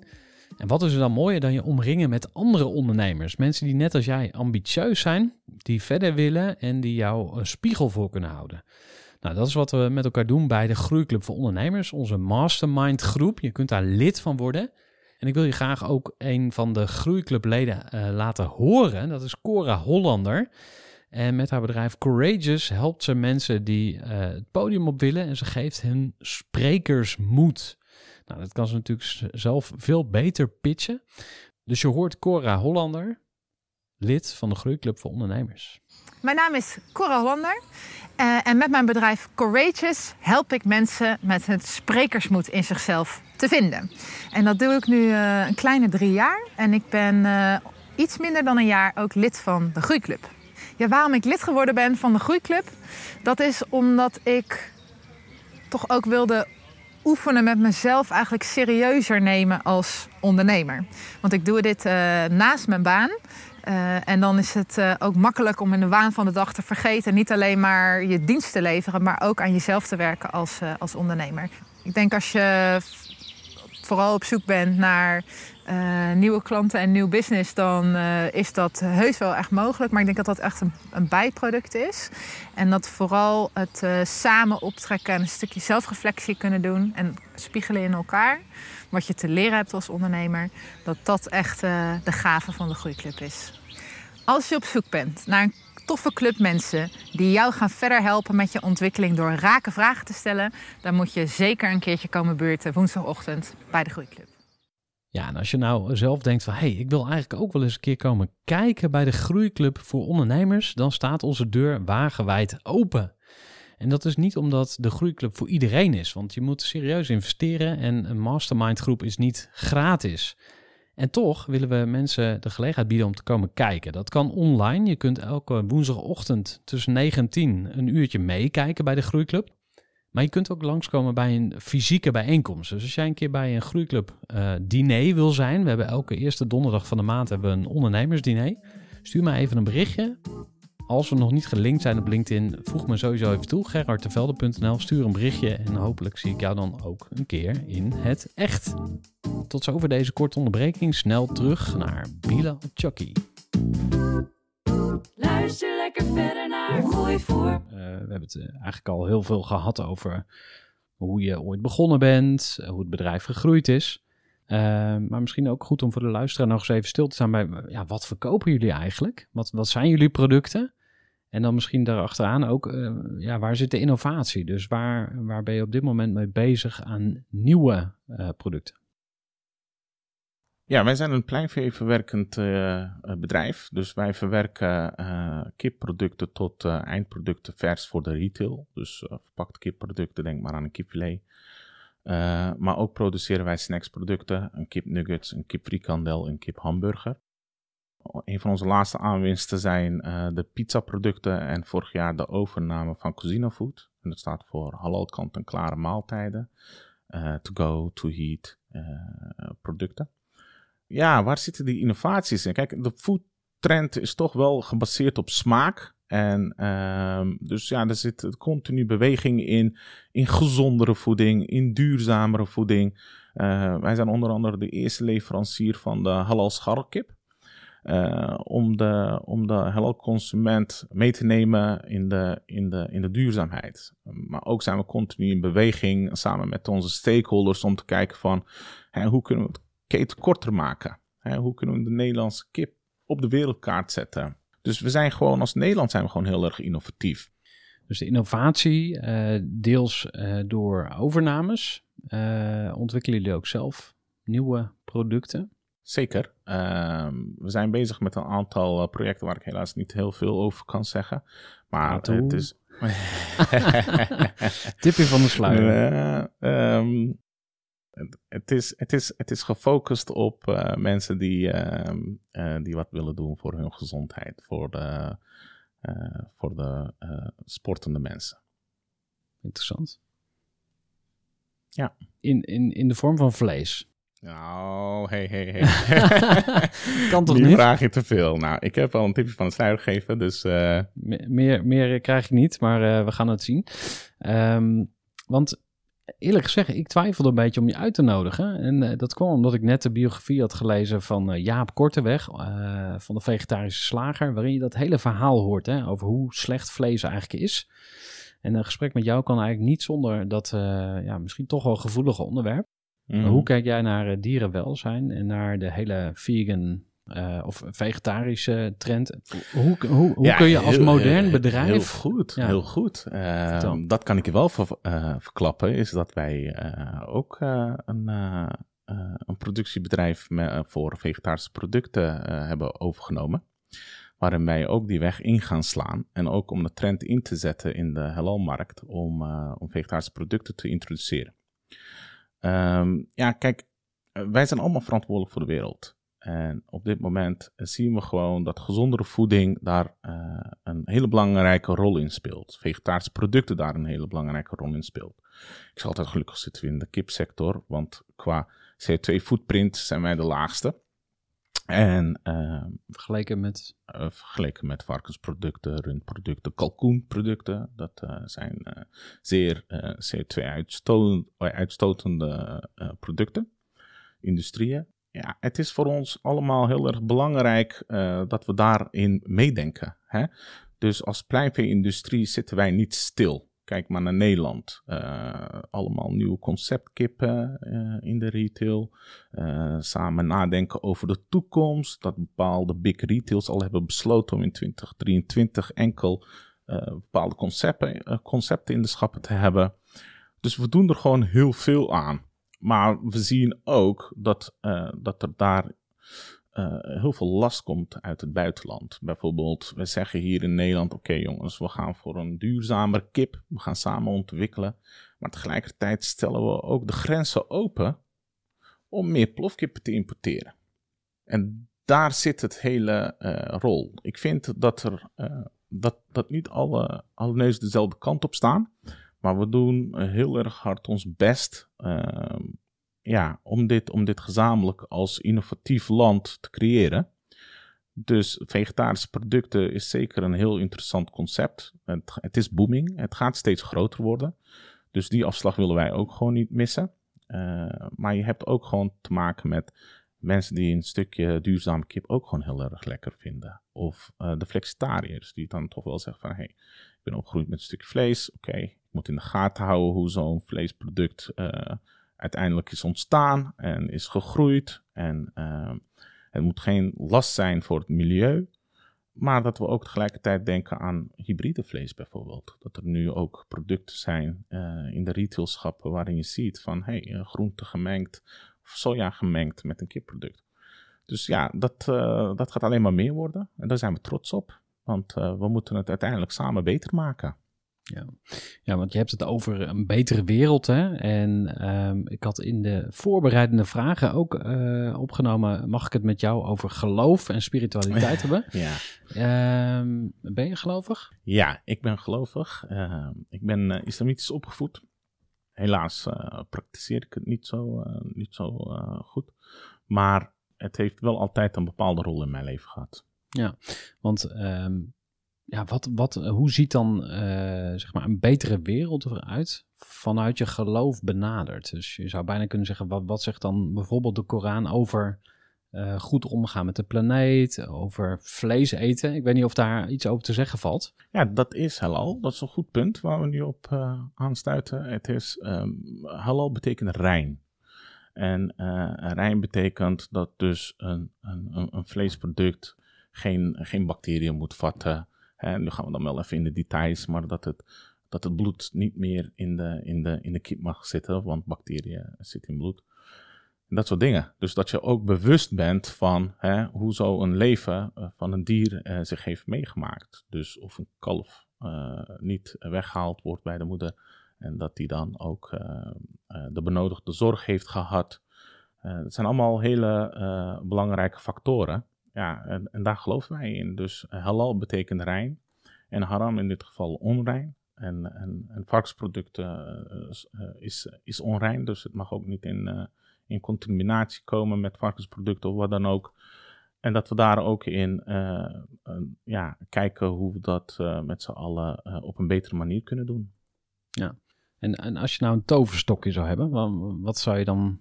En wat is er dan mooier dan je omringen met andere ondernemers? Mensen die net als jij ambitieus zijn, die verder willen en die jou een spiegel voor kunnen houden. Nou, dat is wat we met elkaar doen bij de Groeiclub voor Ondernemers, onze mastermind groep. Je kunt daar lid van worden. En ik wil je graag ook een van de groeiclubleden uh, laten horen. Dat is Cora Hollander. En met haar bedrijf Courageous helpt ze mensen die uh, het podium op willen en ze geeft hen sprekersmoed. Nou, dat kan ze natuurlijk zelf veel beter pitchen. Dus je hoort Cora Hollander, lid van de Groeiclub voor Ondernemers. Mijn naam is Cora Hollander uh, en met mijn bedrijf Courageous help ik mensen met het sprekersmoed in zichzelf te vinden. En dat doe ik nu uh, een kleine drie jaar en ik ben uh, iets minder dan een jaar ook lid van de Groeiclub. Ja, waarom ik lid geworden ben van de Groeiclub, dat is omdat ik toch ook wilde oefenen met mezelf eigenlijk serieuzer nemen als ondernemer. Want ik doe dit naast mijn baan. Uh, en dan is het uh, ook makkelijk om in de waan van de dag te vergeten. Niet alleen maar je dienst te leveren, maar ook aan jezelf te werken als, uh, als ondernemer. Ik denk als je vooral op zoek bent naar nieuwe klanten en nieuw business, dan is dat heus wel echt mogelijk. Maar ik denk dat dat echt een, een bijproduct is. En dat vooral het samen optrekken en een stukje zelfreflectie kunnen doen en spiegelen in elkaar wat je te leren hebt als ondernemer, dat dat echt de gave van de Groeiclub is. Als je op zoek bent naar een toffe club mensen die jou gaan verder helpen met je ontwikkeling door rake vragen te stellen, dan moet je zeker een keertje komen buurten woensdagochtend bij de Groeiclub. Ja, en als je nou zelf denkt van, hé, hey, ik wil eigenlijk ook wel eens een keer komen kijken bij de Groeiclub voor ondernemers, dan staat onze deur wagenwijd open. En dat is niet omdat de groeiclub voor iedereen is, want je moet serieus investeren en een mastermind groep is niet gratis. En toch willen we mensen de gelegenheid bieden om te komen kijken. Dat kan online. Je kunt elke woensdagochtend tussen 9 en 10 een uurtje meekijken bij de groeiclub. Maar je kunt ook langskomen bij een fysieke bijeenkomst. Dus als jij een keer bij een groeiclub eh, diner wil zijn, we hebben elke eerste donderdag van de maand hebben we een ondernemersdiner. Stuur mij even een berichtje. Als we nog niet gelinkt zijn op LinkedIn, voeg me sowieso even toe. gerardtevelde.nl, stuur een berichtje en hopelijk zie ik jou dan ook een keer in het echt. Tot zover deze korte onderbreking. Snel terug naar Bilal Chucky. Luister lekker verder naar Gooi voor. Uh, we hebben het uh, eigenlijk al heel veel gehad over hoe je ooit begonnen bent, uh, hoe het bedrijf gegroeid is. maar misschien ook goed om voor de luisteraar nog eens even stil te staan bij, ja, wat verkopen jullie eigenlijk? Wat, wat zijn jullie producten? En dan misschien daarachteraan ook, ja, waar zit de innovatie? Dus waar, waar ben je op dit moment mee bezig aan nieuwe producten? Ja, wij zijn een pleinveeverwerkend uh, bedrijf. Dus wij verwerken uh, kipproducten tot eindproducten vers voor de retail. Dus verpakte kipproducten, denk maar aan een kipfilet. maar ook produceren wij snacksproducten, een kipnuggets, een kipfrikandel, een kiphamburger. Een van onze laatste aanwinsten zijn de pizzaproducten en vorig jaar de overname van Cosino Food. En dat staat voor halal kant-en-klare maaltijden, to go, to heat producten ja, waar zitten die innovaties in? Kijk, de foodtrend is toch wel gebaseerd op smaak. En uh, dus ja, er zit continu beweging in, in gezondere voeding, in duurzamere voeding. Uh, wij zijn onder andere de eerste leverancier van de halal scharrelkip. Uh, om, de, om de halal consument mee te nemen in de, in, de, in de duurzaamheid. Maar ook zijn we continu in beweging samen met onze stakeholders om te kijken van hè, hoe kunnen we het keten korter maken? Hè, hoe kunnen we de Nederlandse kip op de wereldkaart zetten? Dus we zijn gewoon, als Nederland zijn we gewoon heel erg innovatief. Dus de innovatie, uh, deels uh, door overnames, uh, ontwikkelen jullie ook zelf nieuwe producten? Zeker. Ehm, we zijn bezig met een aantal projecten waar ik helaas niet heel veel over kan zeggen. Maar het is. Tipje van de sluier. Um, het is, het is, het is gefocust op uh, mensen die, uh, uh, die wat willen doen voor hun gezondheid, voor de, voor de sportende mensen. Interessant. Ja. In, in, in de vorm van vlees. Nou, hey, hey, hey. kan toch Die niet? vraag je te veel. Nou, ik heb al een tipje van het sluier gegeven, dus... Meer, meer krijg ik niet, maar we gaan het zien. Um, want eerlijk gezegd, ik twijfelde een beetje om je uit te nodigen. En uh, dat kwam omdat ik net de biografie had gelezen van uh, Jaap Korteweg, uh, van de vegetarische slager, waarin je dat hele verhaal hoort hè, over hoe slecht vlees eigenlijk is. En een gesprek met jou kan eigenlijk niet zonder dat ja, misschien toch wel gevoelige onderwerp. Mm -hmm. Hoe kijk jij naar dierenwelzijn en naar de hele vegan uh, of vegetarische trend. Hoe, hoe, hoe ja, kun je als heel, modern bedrijf... Heel goed, ja. heel goed. Uh, dat kan ik je wel ver, uh, verklappen, is dat wij ook een, een productiebedrijf voor vegetarische producten hebben overgenomen. Waarin wij ook die weg in gaan slaan. En ook om de trend in te zetten in de halalmarkt om, om vegetarische producten te introduceren. Um, ja, kijk, wij zijn allemaal verantwoordelijk voor de wereld. En op dit moment zien we gewoon dat gezondere voeding daar uh, een hele belangrijke rol in speelt. Vegetarische producten daar een hele belangrijke rol in speelt. Ik zeg altijd gelukkig zitten in de kipsector, want qua CO2-footprint zijn wij de laagste. En uh, vergeleken met? Uh, vergeleken met varkensproducten, rundproducten, kalkoenproducten. Dat uh, zijn zeer CO2-uitstotende producten, industrieën ja, het is voor ons allemaal heel erg belangrijk uh, dat we daarin meedenken. Hè? Dus als pleinvee-industrie zitten wij niet stil. Kijk maar naar Nederland. Uh, allemaal nieuwe conceptkippen uh, in de retail. samen nadenken over de toekomst. Dat bepaalde big retails al hebben besloten om in 2023 enkel bepaalde concepten, concepten in de schappen te hebben. Dus we doen er gewoon heel veel aan. Maar we zien ook dat, uh, dat er daar uh, heel veel last komt uit het buitenland. Bijvoorbeeld, we zeggen hier in Nederland: oké jongens, we gaan voor een duurzamer kip. We gaan samen ontwikkelen. Maar tegelijkertijd stellen we ook de grenzen open om meer plofkippen te importeren. En daar zit het hele uh, rol. Ik vind dat er dat, dat niet alle, alle neuzen dezelfde kant op staan. Maar we doen heel erg hard ons best ehm, ja, om, dit, om dit gezamenlijk als innovatief land te creëren. Dus vegetarische producten is zeker een heel interessant concept. Het, het is booming, het gaat steeds groter worden. Dus die afslag willen wij ook gewoon niet missen. Eh, maar je hebt ook gewoon te maken met mensen die een stukje duurzame kip ook gewoon heel erg lekker vinden. Of eh, de flexitariërs die dan toch wel zeggen van... Hey, ik ben opgegroeid met een stukje vlees. Oké, moet in de gaten houden hoe zo'n vleesproduct eh, uiteindelijk is ontstaan en is gegroeid. En het moet geen last zijn voor het milieu. Maar dat we ook tegelijkertijd denken aan hybride vlees bijvoorbeeld. Dat er nu ook producten zijn uh, in de retailschappen waarin je ziet van hey, groente gemengd of soja gemengd met een kipproduct. Dus ja, dat, dat gaat alleen maar meer worden. En daar zijn we trots op. Want we moeten het uiteindelijk samen beter maken. Ja. ja, want je hebt het over een betere wereld. Hè? En um, ik had in de voorbereidende vragen ook uh, opgenomen: mag ik het met jou over geloof en spiritualiteit hebben? Ja. Um, ben je gelovig? Ja, ik ben gelovig. Uh, ik ben uh, islamitisch opgevoed. Helaas uh, praktiseer ik het niet zo, niet zo goed. Maar het heeft wel altijd een bepaalde rol in mijn leven gehad. Ja, want um, ja, wat, wat, hoe ziet dan uh, zeg maar een betere wereld eruit vanuit je geloof benaderd? Dus je zou bijna kunnen zeggen, wat, wat zegt dan bijvoorbeeld de Koran over uh, goed omgaan met de planeet, over vlees eten? Ik weet niet of daar iets over te zeggen valt. Ja, dat is halal. Dat is een goed punt waar we nu op aanstuiten. Het is, um, halal betekent rein. En rein betekent dat dus een, een, een vleesproduct geen, geen bacteriën moet vatten en nu gaan we dan wel even in de details, maar dat het, dat het bloed niet meer in de, in, de, in de kip mag zitten, want bacteriën zitten in bloed. Dat soort dingen. Dus dat je ook bewust bent van hè, hoe zo een leven uh, van een dier uh, zich heeft meegemaakt. Dus of een kalf uh, niet weggehaald wordt bij de moeder en dat die dan ook de benodigde zorg heeft gehad. dat zijn allemaal hele belangrijke factoren. Ja, en, en, daar geloven wij in. Dus halal betekent rein en haram in dit geval onrein. En, en, en varkensproducten uh, is, is onrein, dus het mag ook niet in, uh, in contaminatie komen met varkensproducten of wat dan ook. En dat we daar ook in ja, kijken hoe we dat met z'n allen op een betere manier kunnen doen. Ja, en, en als je nou een toverstokje zou hebben, wat, wat zou je dan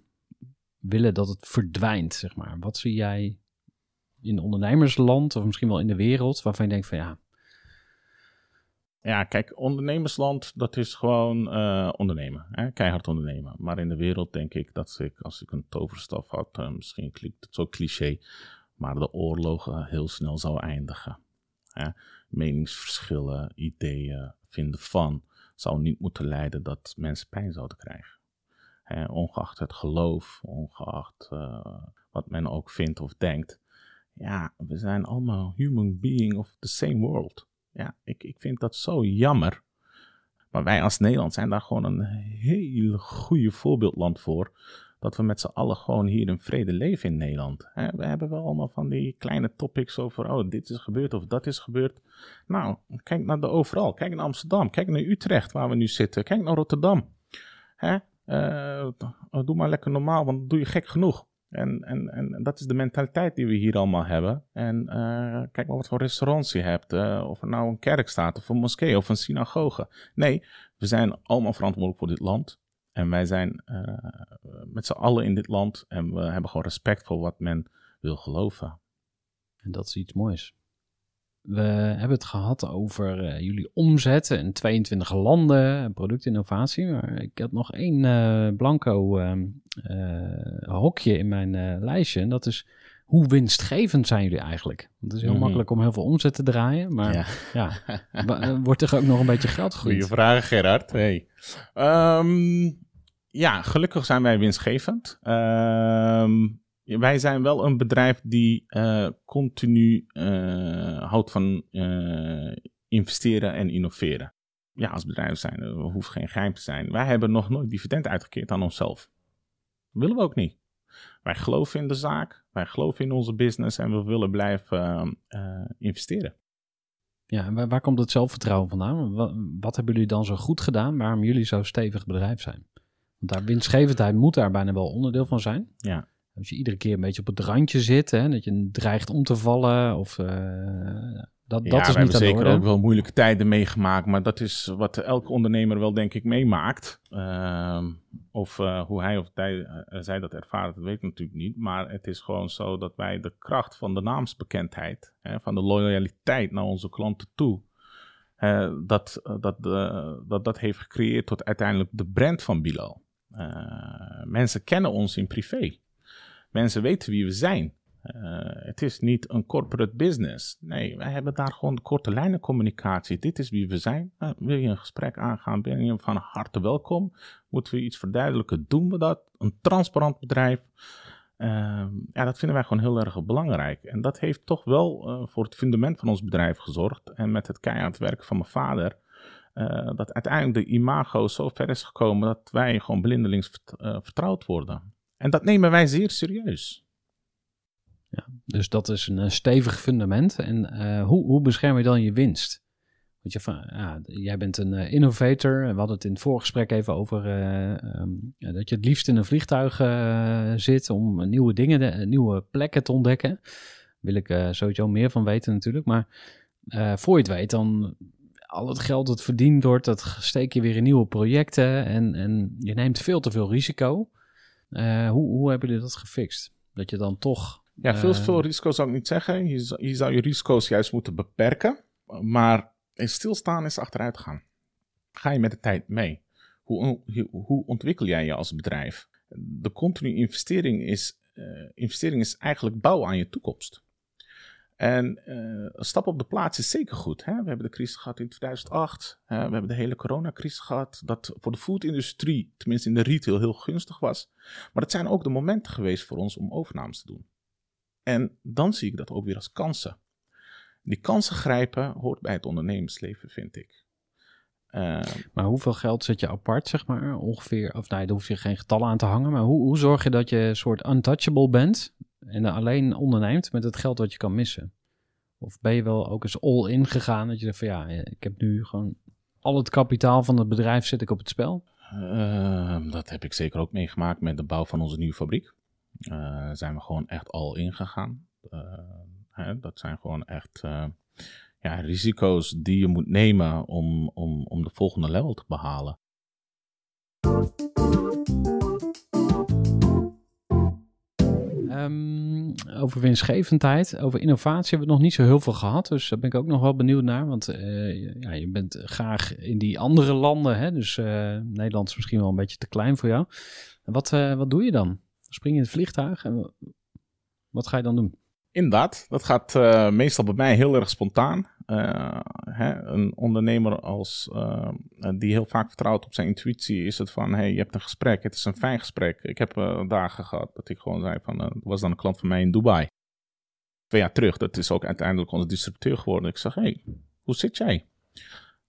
willen dat het verdwijnt, zeg maar? Wat zie jij in ondernemersland of misschien wel in de wereld waarvan je denkt van ja. Ja, kijk, ondernemersland, dat is gewoon uh, ondernemen. Hè? Keihard ondernemen. Maar in de wereld denk ik dat ik, als ik een toverstaf had, uh, misschien klinkt het zo cliché, maar de oorlogen heel snel zou eindigen. Hè? Meningsverschillen, ideeën, vinden van, zou niet moeten leiden dat mensen pijn zouden krijgen. Hè? Ongeacht het geloof, ongeacht uh, wat men ook vindt of denkt ja, we zijn allemaal human being of the same world. Ja, ik, ik vind dat zo jammer. Maar wij als Nederland zijn daar gewoon een heel goede voorbeeldland voor. Dat we met z'n allen gewoon hier in vrede leven in Nederland. we hebben wel allemaal van die kleine topics over, oh, dit is gebeurd of dat is gebeurd. Nou, kijk naar de overal. Kijk naar Amsterdam. Kijk naar Utrecht, waar we nu zitten. Kijk naar Rotterdam. Hè? Uh, doe maar lekker normaal, want doe je gek genoeg. En, en, en dat is de mentaliteit die we hier allemaal hebben. En uh, kijk maar wat voor restaurants je hebt. Uh, of er nou een kerk staat, of een moskee, of een synagoge. Nee, we zijn allemaal verantwoordelijk voor dit land. En wij zijn uh, met z'n allen in dit land. En we hebben gewoon respect voor wat men wil geloven. En dat is iets moois. We hebben het gehad over uh, jullie omzet in 22 landen, productinnovatie. Maar ik had nog één uh, blanco uh, hokje in mijn lijstje. En dat is hoe winstgevend zijn jullie eigenlijk? Want het is heel mm -hmm. makkelijk om heel veel omzet te draaien. Maar ja, ja wordt er ook nog een beetje geld gegooid? Goeie vraag, Gerard. Hey. Um, ja, gelukkig zijn wij winstgevend. Um, wij zijn wel een bedrijf die uh, continu uh, houdt van uh, investeren en innoveren. Ja, als bedrijf zijn, we hoeft geen geheim te zijn. Wij hebben nog nooit dividend uitgekeerd aan onszelf. Dat willen we ook niet. Wij geloven in de zaak, wij geloven in onze business en we willen blijven investeren. Ja, en waar, waar komt het zelfvertrouwen vandaan? Wat, wat hebben jullie dan zo goed gedaan waarom jullie zo stevig bedrijf zijn? Want daar winstgevendheid moet daar bijna wel onderdeel van zijn. Ja. Als je iedere keer een beetje op het randje zit, hè, dat je dreigt om te vallen of uh, dat, ja, dat is we niet hebben zeker ook wel moeilijke tijden meegemaakt, maar dat is wat elke ondernemer wel denk ik meemaakt. Ehm, of uh, hoe hij of hij, uh, zij dat ervaren, dat weet ik natuurlijk niet. Maar het is gewoon zo dat wij de kracht van de naamsbekendheid, hè, van de loyaliteit naar onze klanten toe, dat, dat, dat dat heeft gecreëerd tot uiteindelijk de brand van Bilo. mensen kennen ons in privé. Mensen weten wie we zijn. Uh, het is niet een corporate business. Nee, wij hebben daar gewoon korte lijnen communicatie. Dit is wie we zijn. Uh, wil je een gesprek aangaan, ben je van harte welkom. Moeten we iets verduidelijken, doen we dat. Een transparant bedrijf. Uh, ja, dat vinden wij gewoon heel erg belangrijk. En dat heeft toch wel eh, voor het fundament van ons bedrijf gezorgd. En met het keihard werken van mijn vader. eh, dat uiteindelijk de imago zo ver is gekomen dat wij gewoon blindelings vert- eh, vertrouwd worden. En dat nemen wij zeer serieus. Ja, dus dat is een, eh, stevig fundament. En eh, hoe, hoe bescherm je dan je winst? Want je, ja, jij bent een eh, innovator. We hadden het in het voorgesprek even over eh, ehm, ja, dat je het liefst in een vliegtuig zit om nieuwe dingen, nieuwe plekken te ontdekken. Wil ik sowieso meer van weten natuurlijk. Maar voor je het weet, dan al het geld dat verdiend wordt, dat steek je weer in nieuwe projecten. En, en je neemt veel te veel risico. Eh, hoe, hoe hebben jullie dat gefixt? Dat je dan toch Ja, veel, Eh, veel risico's zou ik niet zeggen. Je, zou- je zou je risico's juist moeten beperken. Maar stilstaan is achteruit gaan. Ga je met de tijd mee? Hoe, hoe, hoe ontwikkel jij je als bedrijf? De continue investering is, eh, investering is eigenlijk bouwen aan je toekomst. En eh, een stap op de plaats is zeker goed. Hè? We hebben de crisis gehad in 2008. hè, we hebben de hele coronacrisis gehad. Dat voor de foodindustrie, tenminste in de retail, heel gunstig was. Maar het zijn ook de momenten geweest voor ons om overnames te doen. En dan zie ik dat ook weer als kansen. Die kansen grijpen hoort bij het ondernemersleven, vind ik. Eh, Maar hoeveel geld zet je apart, zeg maar? Ongeveer, of nee, daar hoef je geen getallen aan te hangen. Maar hoe, hoe zorg je dat je een soort untouchable bent en alleen onderneemt met het geld wat je kan missen? Of ben je wel ook eens all in gegaan dat je zegt van ja, ik heb nu gewoon al het kapitaal van het bedrijf zet ik op het spel? eh, dat heb ik zeker ook meegemaakt met de bouw van onze nieuwe fabriek. Eh, zijn we gewoon echt al ingegaan. Eh, hè, dat zijn gewoon echt eh, ja, risico's die je moet nemen om, om, om de volgende level te behalen. Ehm, over winstgevendheid, over innovatie hebben we nog niet zo heel veel gehad. Dus daar ben ik ook nog wel benieuwd naar. Want eh, ja, je bent graag in die andere landen. Hè? Dus eh, Nederland is misschien wel een beetje te klein voor jou. Wat, eh, wat doe je dan? Spring je in het vliegtuig en wat ga je dan doen? Inderdaad, dat gaat meestal bij mij heel erg spontaan. Eh, hè, een ondernemer als, eh, die heel vaak vertrouwt op zijn intuïtie, is het van: hey, je hebt een gesprek, het is een fijn gesprek. Ik heb eh, dagen gehad dat ik gewoon zei: van, er was dan een klant van mij in Dubai. Twee jaar terug, dat is ook uiteindelijk onze distributeur geworden. Ik zeg: hey, hoe zit jij?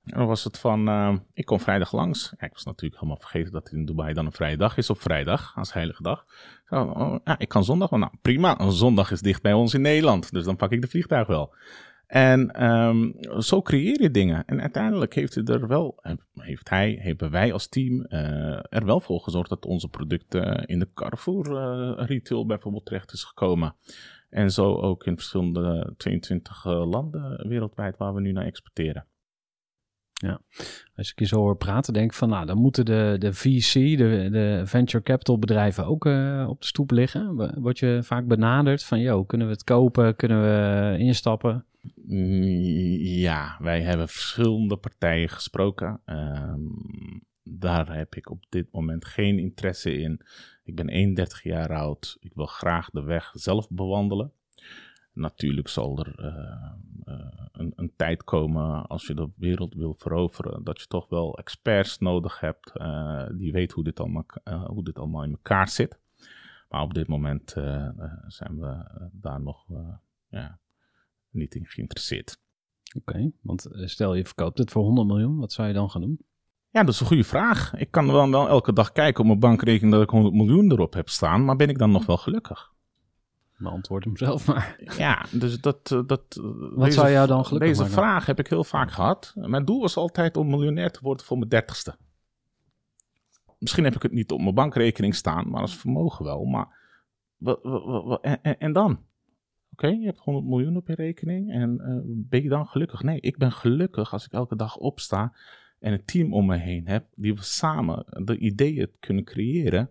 En dan was het van: ik kom vrijdag langs. Ik was natuurlijk helemaal vergeten dat in Dubai dan een vrije dag is op vrijdag, als heilige dag. Zo, oh, ja, ik kan zondag wel. Nou, prima. Zondag is dicht bij ons in Nederland. Dus dan pak ik de vliegtuig wel. En ehm, zo creëer je dingen. En uiteindelijk heeft hij er wel, heeft hij, hebben wij als team eh, er wel voor gezorgd dat onze producten in de Carrefour eh, retail bijvoorbeeld terecht is gekomen. En zo ook in verschillende 22 eh, landen wereldwijd waar we nu naar exporteren. Als ik je zo hoor praten, denk ik van, nou, dan moeten de, de VC, de, de venture capital bedrijven ook eh, op de stoep liggen. Wo- Word je vaak benaderd van, yo, kunnen we het kopen? Kunnen we instappen? Mm, Ja, wij hebben verschillende partijen gesproken. Ehm, daar heb ik op dit moment geen interesse in. Ik ben 31 jaar oud. Ik wil graag de weg zelf bewandelen. Natuurlijk zal er eh, eh, een, een tijd komen als je de wereld wil veroveren, dat je toch wel experts nodig hebt eh, die weten hoe dit, allemaal, hoe dit allemaal in elkaar zit. Maar op dit moment zijn we daar nog ja, niet in geïnteresseerd. Oké, want stel je verkoopt het voor 100 miljoen, wat zou je dan gaan doen? Ja, dat is een goede vraag. Ik kan dan wel elke dag kijken op mijn bankrekening dat ik 100 miljoen erop heb staan, maar ben ik dan nog wel gelukkig? Beantwoord hem zelf maar. Ja, dus dat... eh, dat Wat zou jou dan gelukkig Deze maken? vraag heb ik heel vaak gehad. Mijn doel was altijd om miljonair te worden voor mijn dertigste. Misschien heb ik het niet op mijn bankrekening staan, maar als vermogen wel. Maar wa- wa- wa- wa- en, en- en dan? Oké, je hebt 100 miljoen op je rekening en eh, ben je dan gelukkig? Nee, ik ben gelukkig als ik elke dag opsta en een team om me heen heb die we samen de ideeën kunnen creëren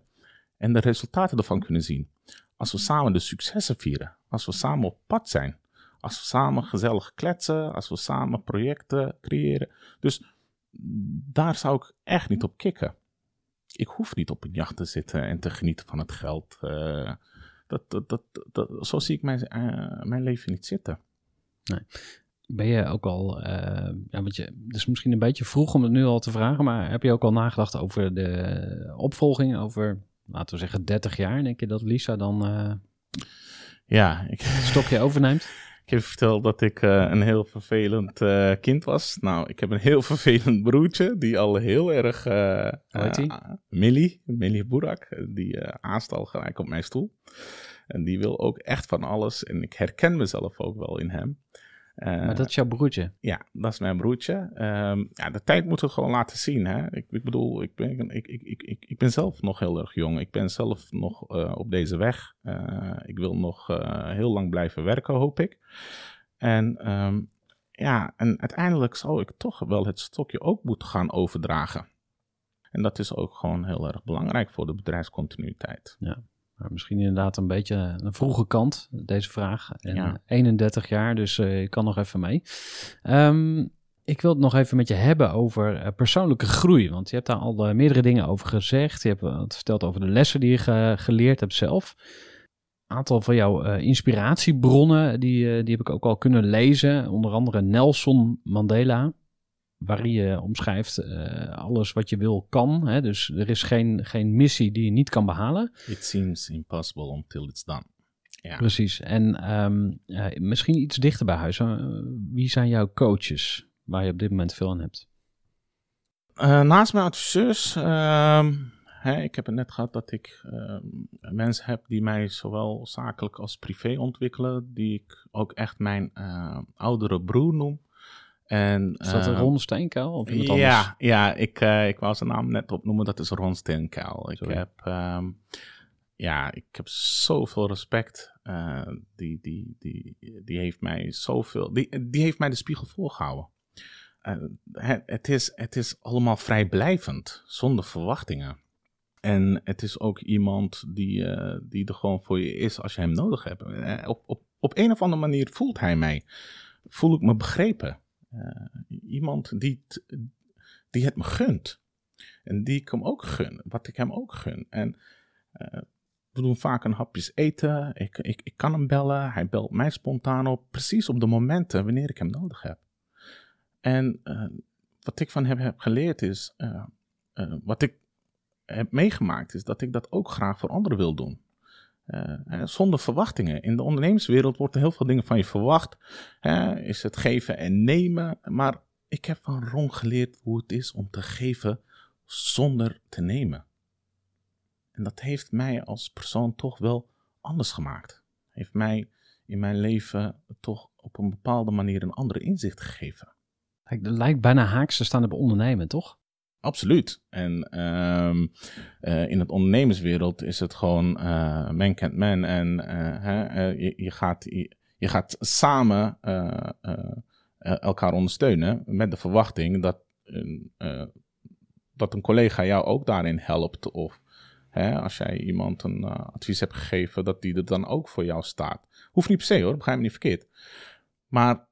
en de resultaten ervan kunnen zien. Als we samen de successen vieren, als we samen op pad zijn, als we samen gezellig kletsen, als we samen projecten creëren. Dus daar zou ik echt niet op kicken. Ik hoef niet op een jacht te zitten en te genieten van het geld. Eh, dat, dat, dat, dat- zo zie ik mijn, eh, mijn leven niet zitten. Ben je ook al, eh, ja, want je, het is misschien een beetje vroeg om het nu al te vragen, maar heb je ook al nagedacht over de opvolging over, laten we zeggen, 30 jaar? Denk je dat Lisa dan eh, Ja, ik, het stokje overneemt? ik heb verteld dat ik eh, een heel vervelend eh, kind was. Nou, ik heb een heel vervelend broertje die al heel erg... eh, Millie, Millie Boerak, die aast al gelijk op mijn stoel. En die wil ook echt van alles. En ik herken mezelf ook wel in hem. Eh, Maar dat is jouw broertje. Ja, dat is mijn broertje. Ehm, ja, de tijd moet het gewoon laten zien. Hè? Ik, ik bedoel, ik ben, ik, ik, ik, ik, ik ben zelf nog heel erg jong. Ik ben zelf nog eh, op deze weg. Eh, ik wil nog heel lang blijven werken, hoop ik. En ehm, ja, en uiteindelijk zou ik toch wel het stokje ook moeten gaan overdragen. En dat is ook gewoon heel erg belangrijk voor de bedrijfscontinuïteit. Maar misschien inderdaad een beetje een vroege kant, deze vraag. En Ja. eh, 31 jaar, dus eh, je kan nog even mee. Ehm, ik wil het nog even met je hebben over eh, persoonlijke groei. Want je hebt daar al eh, meerdere dingen over gezegd. Je hebt wat verteld over de lessen die je ge- geleerd hebt zelf. Een aantal van jouw inspiratiebronnen, die, die heb ik ook al kunnen lezen. Onder andere Nelson Mandela. Waarin je omschrijft eh, alles wat je wil kan. Hè? Dus er is geen, geen missie die je niet kan behalen. It seems impossible until it's done. Ja. Precies. En ehm, eh, misschien iets dichter bij huis. Eh, wie zijn jouw coaches waar je op dit moment veel aan hebt? Naast mijn adviseurs, ehm, hè, ik heb het net gehad dat ik ehm, mensen heb die mij zowel zakelijk als privé ontwikkelen, die ik ook echt mijn oudere broer noem. En, Is dat eh, Ron Steenkuil of iemand anders? ja, ja ik, eh, ik wou zijn naam net opnoemen, dat is Ron Steenkuil. Ik Sorry. heb, ehm, ja, ik heb zoveel respect. eh, die, die, die, die heeft mij zoveel, die, die heeft mij de spiegel voorgehouden. Eh, het, het, is, het is allemaal vrijblijvend, zonder verwachtingen. En het is ook iemand die, die er gewoon voor je is als je hem nodig hebt. Op, op, op een of andere manier voelt hij mij. Voel ik me begrepen. Eh, iemand die, t- die het me gunt. En die ik hem ook gun. Wat ik hem ook gun. En eh, we doen vaak een hapjes eten. Ik, ik, ik kan hem bellen. Hij belt mij spontaan op. Precies op de momenten wanneer ik hem nodig heb. En eh, wat ik van hem heb geleerd is. wat ik heb meegemaakt is dat ik dat ook graag voor anderen wil doen. Eh, zonder verwachtingen. In de ondernemerswereld wordt er heel veel dingen van je verwacht. Hè, is het geven en nemen. Maar ik heb van Ron geleerd hoe het is om te geven zonder te nemen. En dat heeft mij als persoon toch wel anders gemaakt. Heeft mij in mijn leven toch op een bepaalde manier een andere inzicht gegeven. Het lijkt bijna haaks te staan op ondernemen, toch? Absoluut. En ehm, eh, in het ondernemerswereld is het gewoon uh, man kent man. En uh, hè, je, gaat, je, gaat samen elkaar ondersteunen met de verwachting dat, dat een collega jou ook daarin helpt. Of als jij iemand een advies hebt gegeven, dat die er dan ook voor jou staat. Hoeft niet per se hoor, begrijp me niet verkeerd. Maar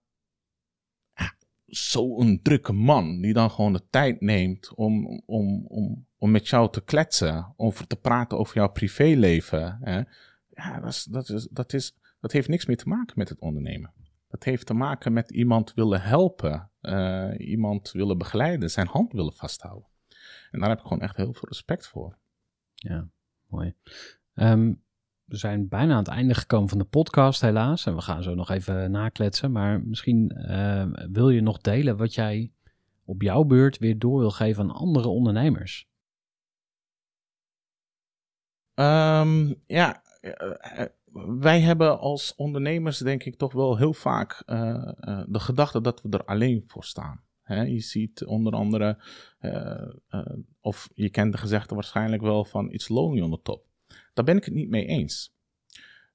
zo'n drukke man die dan gewoon de tijd neemt om, om, om, om met jou te kletsen, over te praten over jouw privéleven. Hè? Ja, dat, is, dat, is, dat, is, dat heeft niks meer te maken met het ondernemen. Dat heeft te maken met iemand willen helpen, uh, iemand willen begeleiden, zijn hand willen vasthouden. En daar heb ik gewoon echt heel veel respect voor. Ja, mooi. Um, we zijn bijna aan het einde gekomen van de podcast, helaas. En we gaan zo nog even nakletsen. Maar misschien uh, wil je nog delen wat jij op jouw beurt weer door wil geven aan andere ondernemers. Um, ja, uh, wij hebben als ondernemers denk ik toch wel heel vaak eh, eh, de gedachte dat we er alleen voor staan. Je ziet onder andere, eh, eh, of je kent de gezegde waarschijnlijk wel van it's lonely on the top. Daar ben ik het niet mee eens.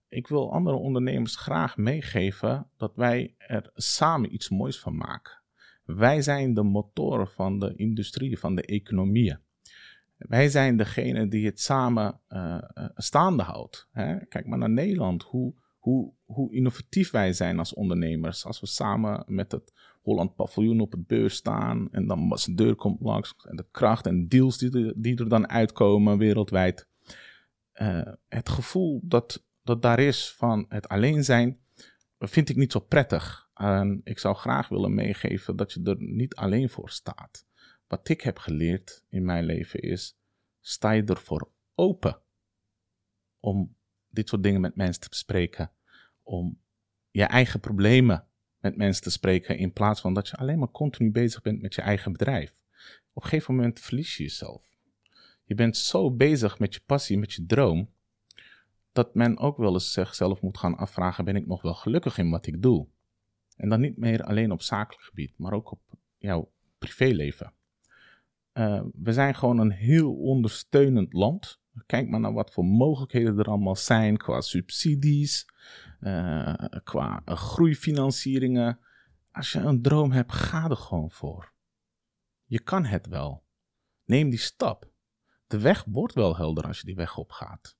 Ik wil andere ondernemers graag meegeven dat wij er samen iets moois van maken. Wij zijn de motoren van de industrie, van de economieën. Wij zijn degene die het samen eh, eh, staande houdt. Hè? Kijk maar naar Nederland, hoe, hoe, hoe innovatief wij zijn als ondernemers. Als we samen met het Holland Paviljoen op het beurs staan en dan de deur komt langs en de kracht en deals die die er dan uitkomen wereldwijd. Eh, het gevoel dat, dat daar is van het alleen zijn, vind ik niet zo prettig. En ik zou graag willen meegeven dat je er niet alleen voor staat. Wat ik heb geleerd in mijn leven is, sta je ervoor open om dit soort dingen met mensen te bespreken. Om je eigen problemen met mensen te spreken in plaats van dat je alleen maar continu bezig bent met je eigen bedrijf. Op een gegeven moment verlies je jezelf. Je bent zo bezig met je passie, met je droom, dat men ook wel eens zichzelf moet gaan afvragen: ben ik nog wel gelukkig in wat ik doe? En dan niet meer alleen op zakelijk gebied, maar ook op jouw privéleven. Uh, we zijn gewoon een heel ondersteunend land. Kijk maar naar wat voor mogelijkheden er allemaal zijn qua subsidies, uh, qua groeifinancieringen. Als je een droom hebt, ga er gewoon voor. Je kan het wel. Neem die stap. De weg wordt wel helder als je die weg opgaat.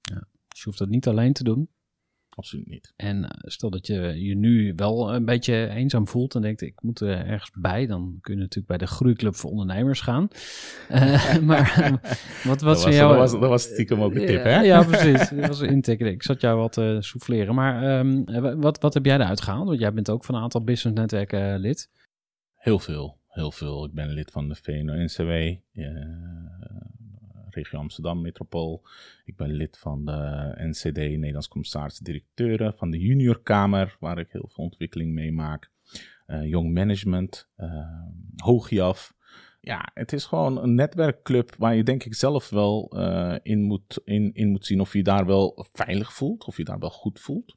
Ja, dus je hoeft dat niet alleen te doen. Absoluut niet. En uh, stel dat je je nu wel een beetje eenzaam voelt en denkt ik moet er ergens bij, dan kun je natuurlijk bij de Groeiclub voor Ondernemers gaan. Uh, maar wat, wat dat, was, jou... dat, was, dat was stiekem ook een tip, hè? Ja, precies. Dat was een intake. Ik zat jou wat te uh, souffleren. Maar um, wat, wat heb jij eruit gehaald? Want jij bent ook van een aantal businessnetwerken lid. Heel veel, heel veel. Ik ben lid van de VNO-NCW regio Amsterdam Metropool. Ik ben lid van de NCD, Nederlands Commissaris Directeuren, van de Juniorkamer, waar ik heel veel ontwikkeling meemaak. Uh, Young Management, uh, Hoogjaf. Ja, het is gewoon een netwerkclub waar je denk ik zelf wel in, moet, in, in moet zien of je daar wel veilig voelt, of je daar wel goed voelt.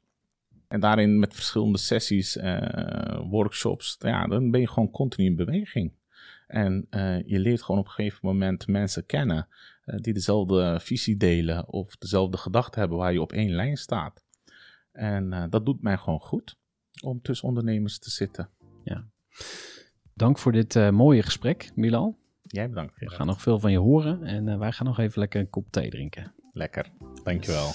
En daarin met verschillende sessies, workshops, ja, dan ben je gewoon continu in beweging. En je leert gewoon op een gegeven moment mensen kennen uh, die dezelfde visie delen of dezelfde gedachten hebben waar je op één lijn staat. En uh, dat doet mij gewoon goed om tussen ondernemers te zitten. Ja. Dank voor dit uh, mooie gesprek, Milan. Jij bedankt. We gaan nog veel van je horen en wij gaan nog even lekker een kop thee drinken. Lekker, dankjewel.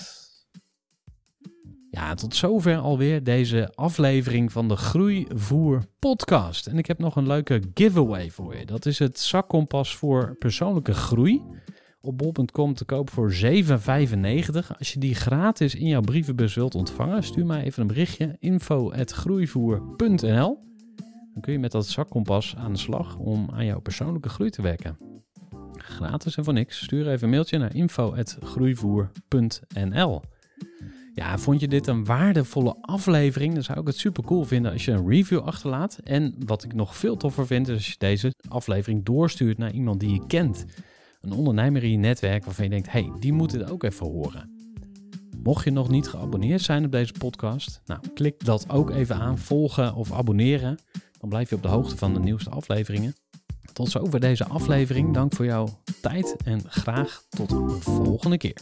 Ja, tot zover alweer deze aflevering van de Groeivoer podcast. En ik heb nog een leuke giveaway voor je. Dat is het zakkompas voor persoonlijke groei op bol.com te koop voor 7,95. Als je die gratis in jouw brievenbus wilt ontvangen, stuur mij even een berichtje info@groeivoer.nl. Dan kun je met dat zakkompas aan de slag om aan jouw persoonlijke groei te werken. Gratis en voor niks. Stuur even een mailtje naar info@groeivoer.nl. Ja, vond je dit een waardevolle aflevering? Dan zou ik het super cool vinden als je een review achterlaat. En wat ik nog veel toffer vind, is als je deze aflevering doorstuurt naar iemand die je kent een ondernemer in je netwerk waarvan je denkt, hey, die moet het ook even horen. Mocht je nog niet geabonneerd zijn op deze podcast, nou, klik dat ook even aan, volgen of abonneren. Dan blijf je op de hoogte van de nieuwste afleveringen. Tot zover deze aflevering. Dank voor jouw tijd en graag tot de volgende keer.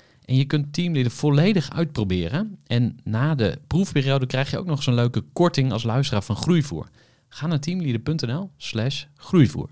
En je kunt Teamleader volledig uitproberen. En na de proefperiode krijg je ook nog een leuke korting als luisteraar van Groeivoer. Ga naar teamleader.nl slash groeivoer.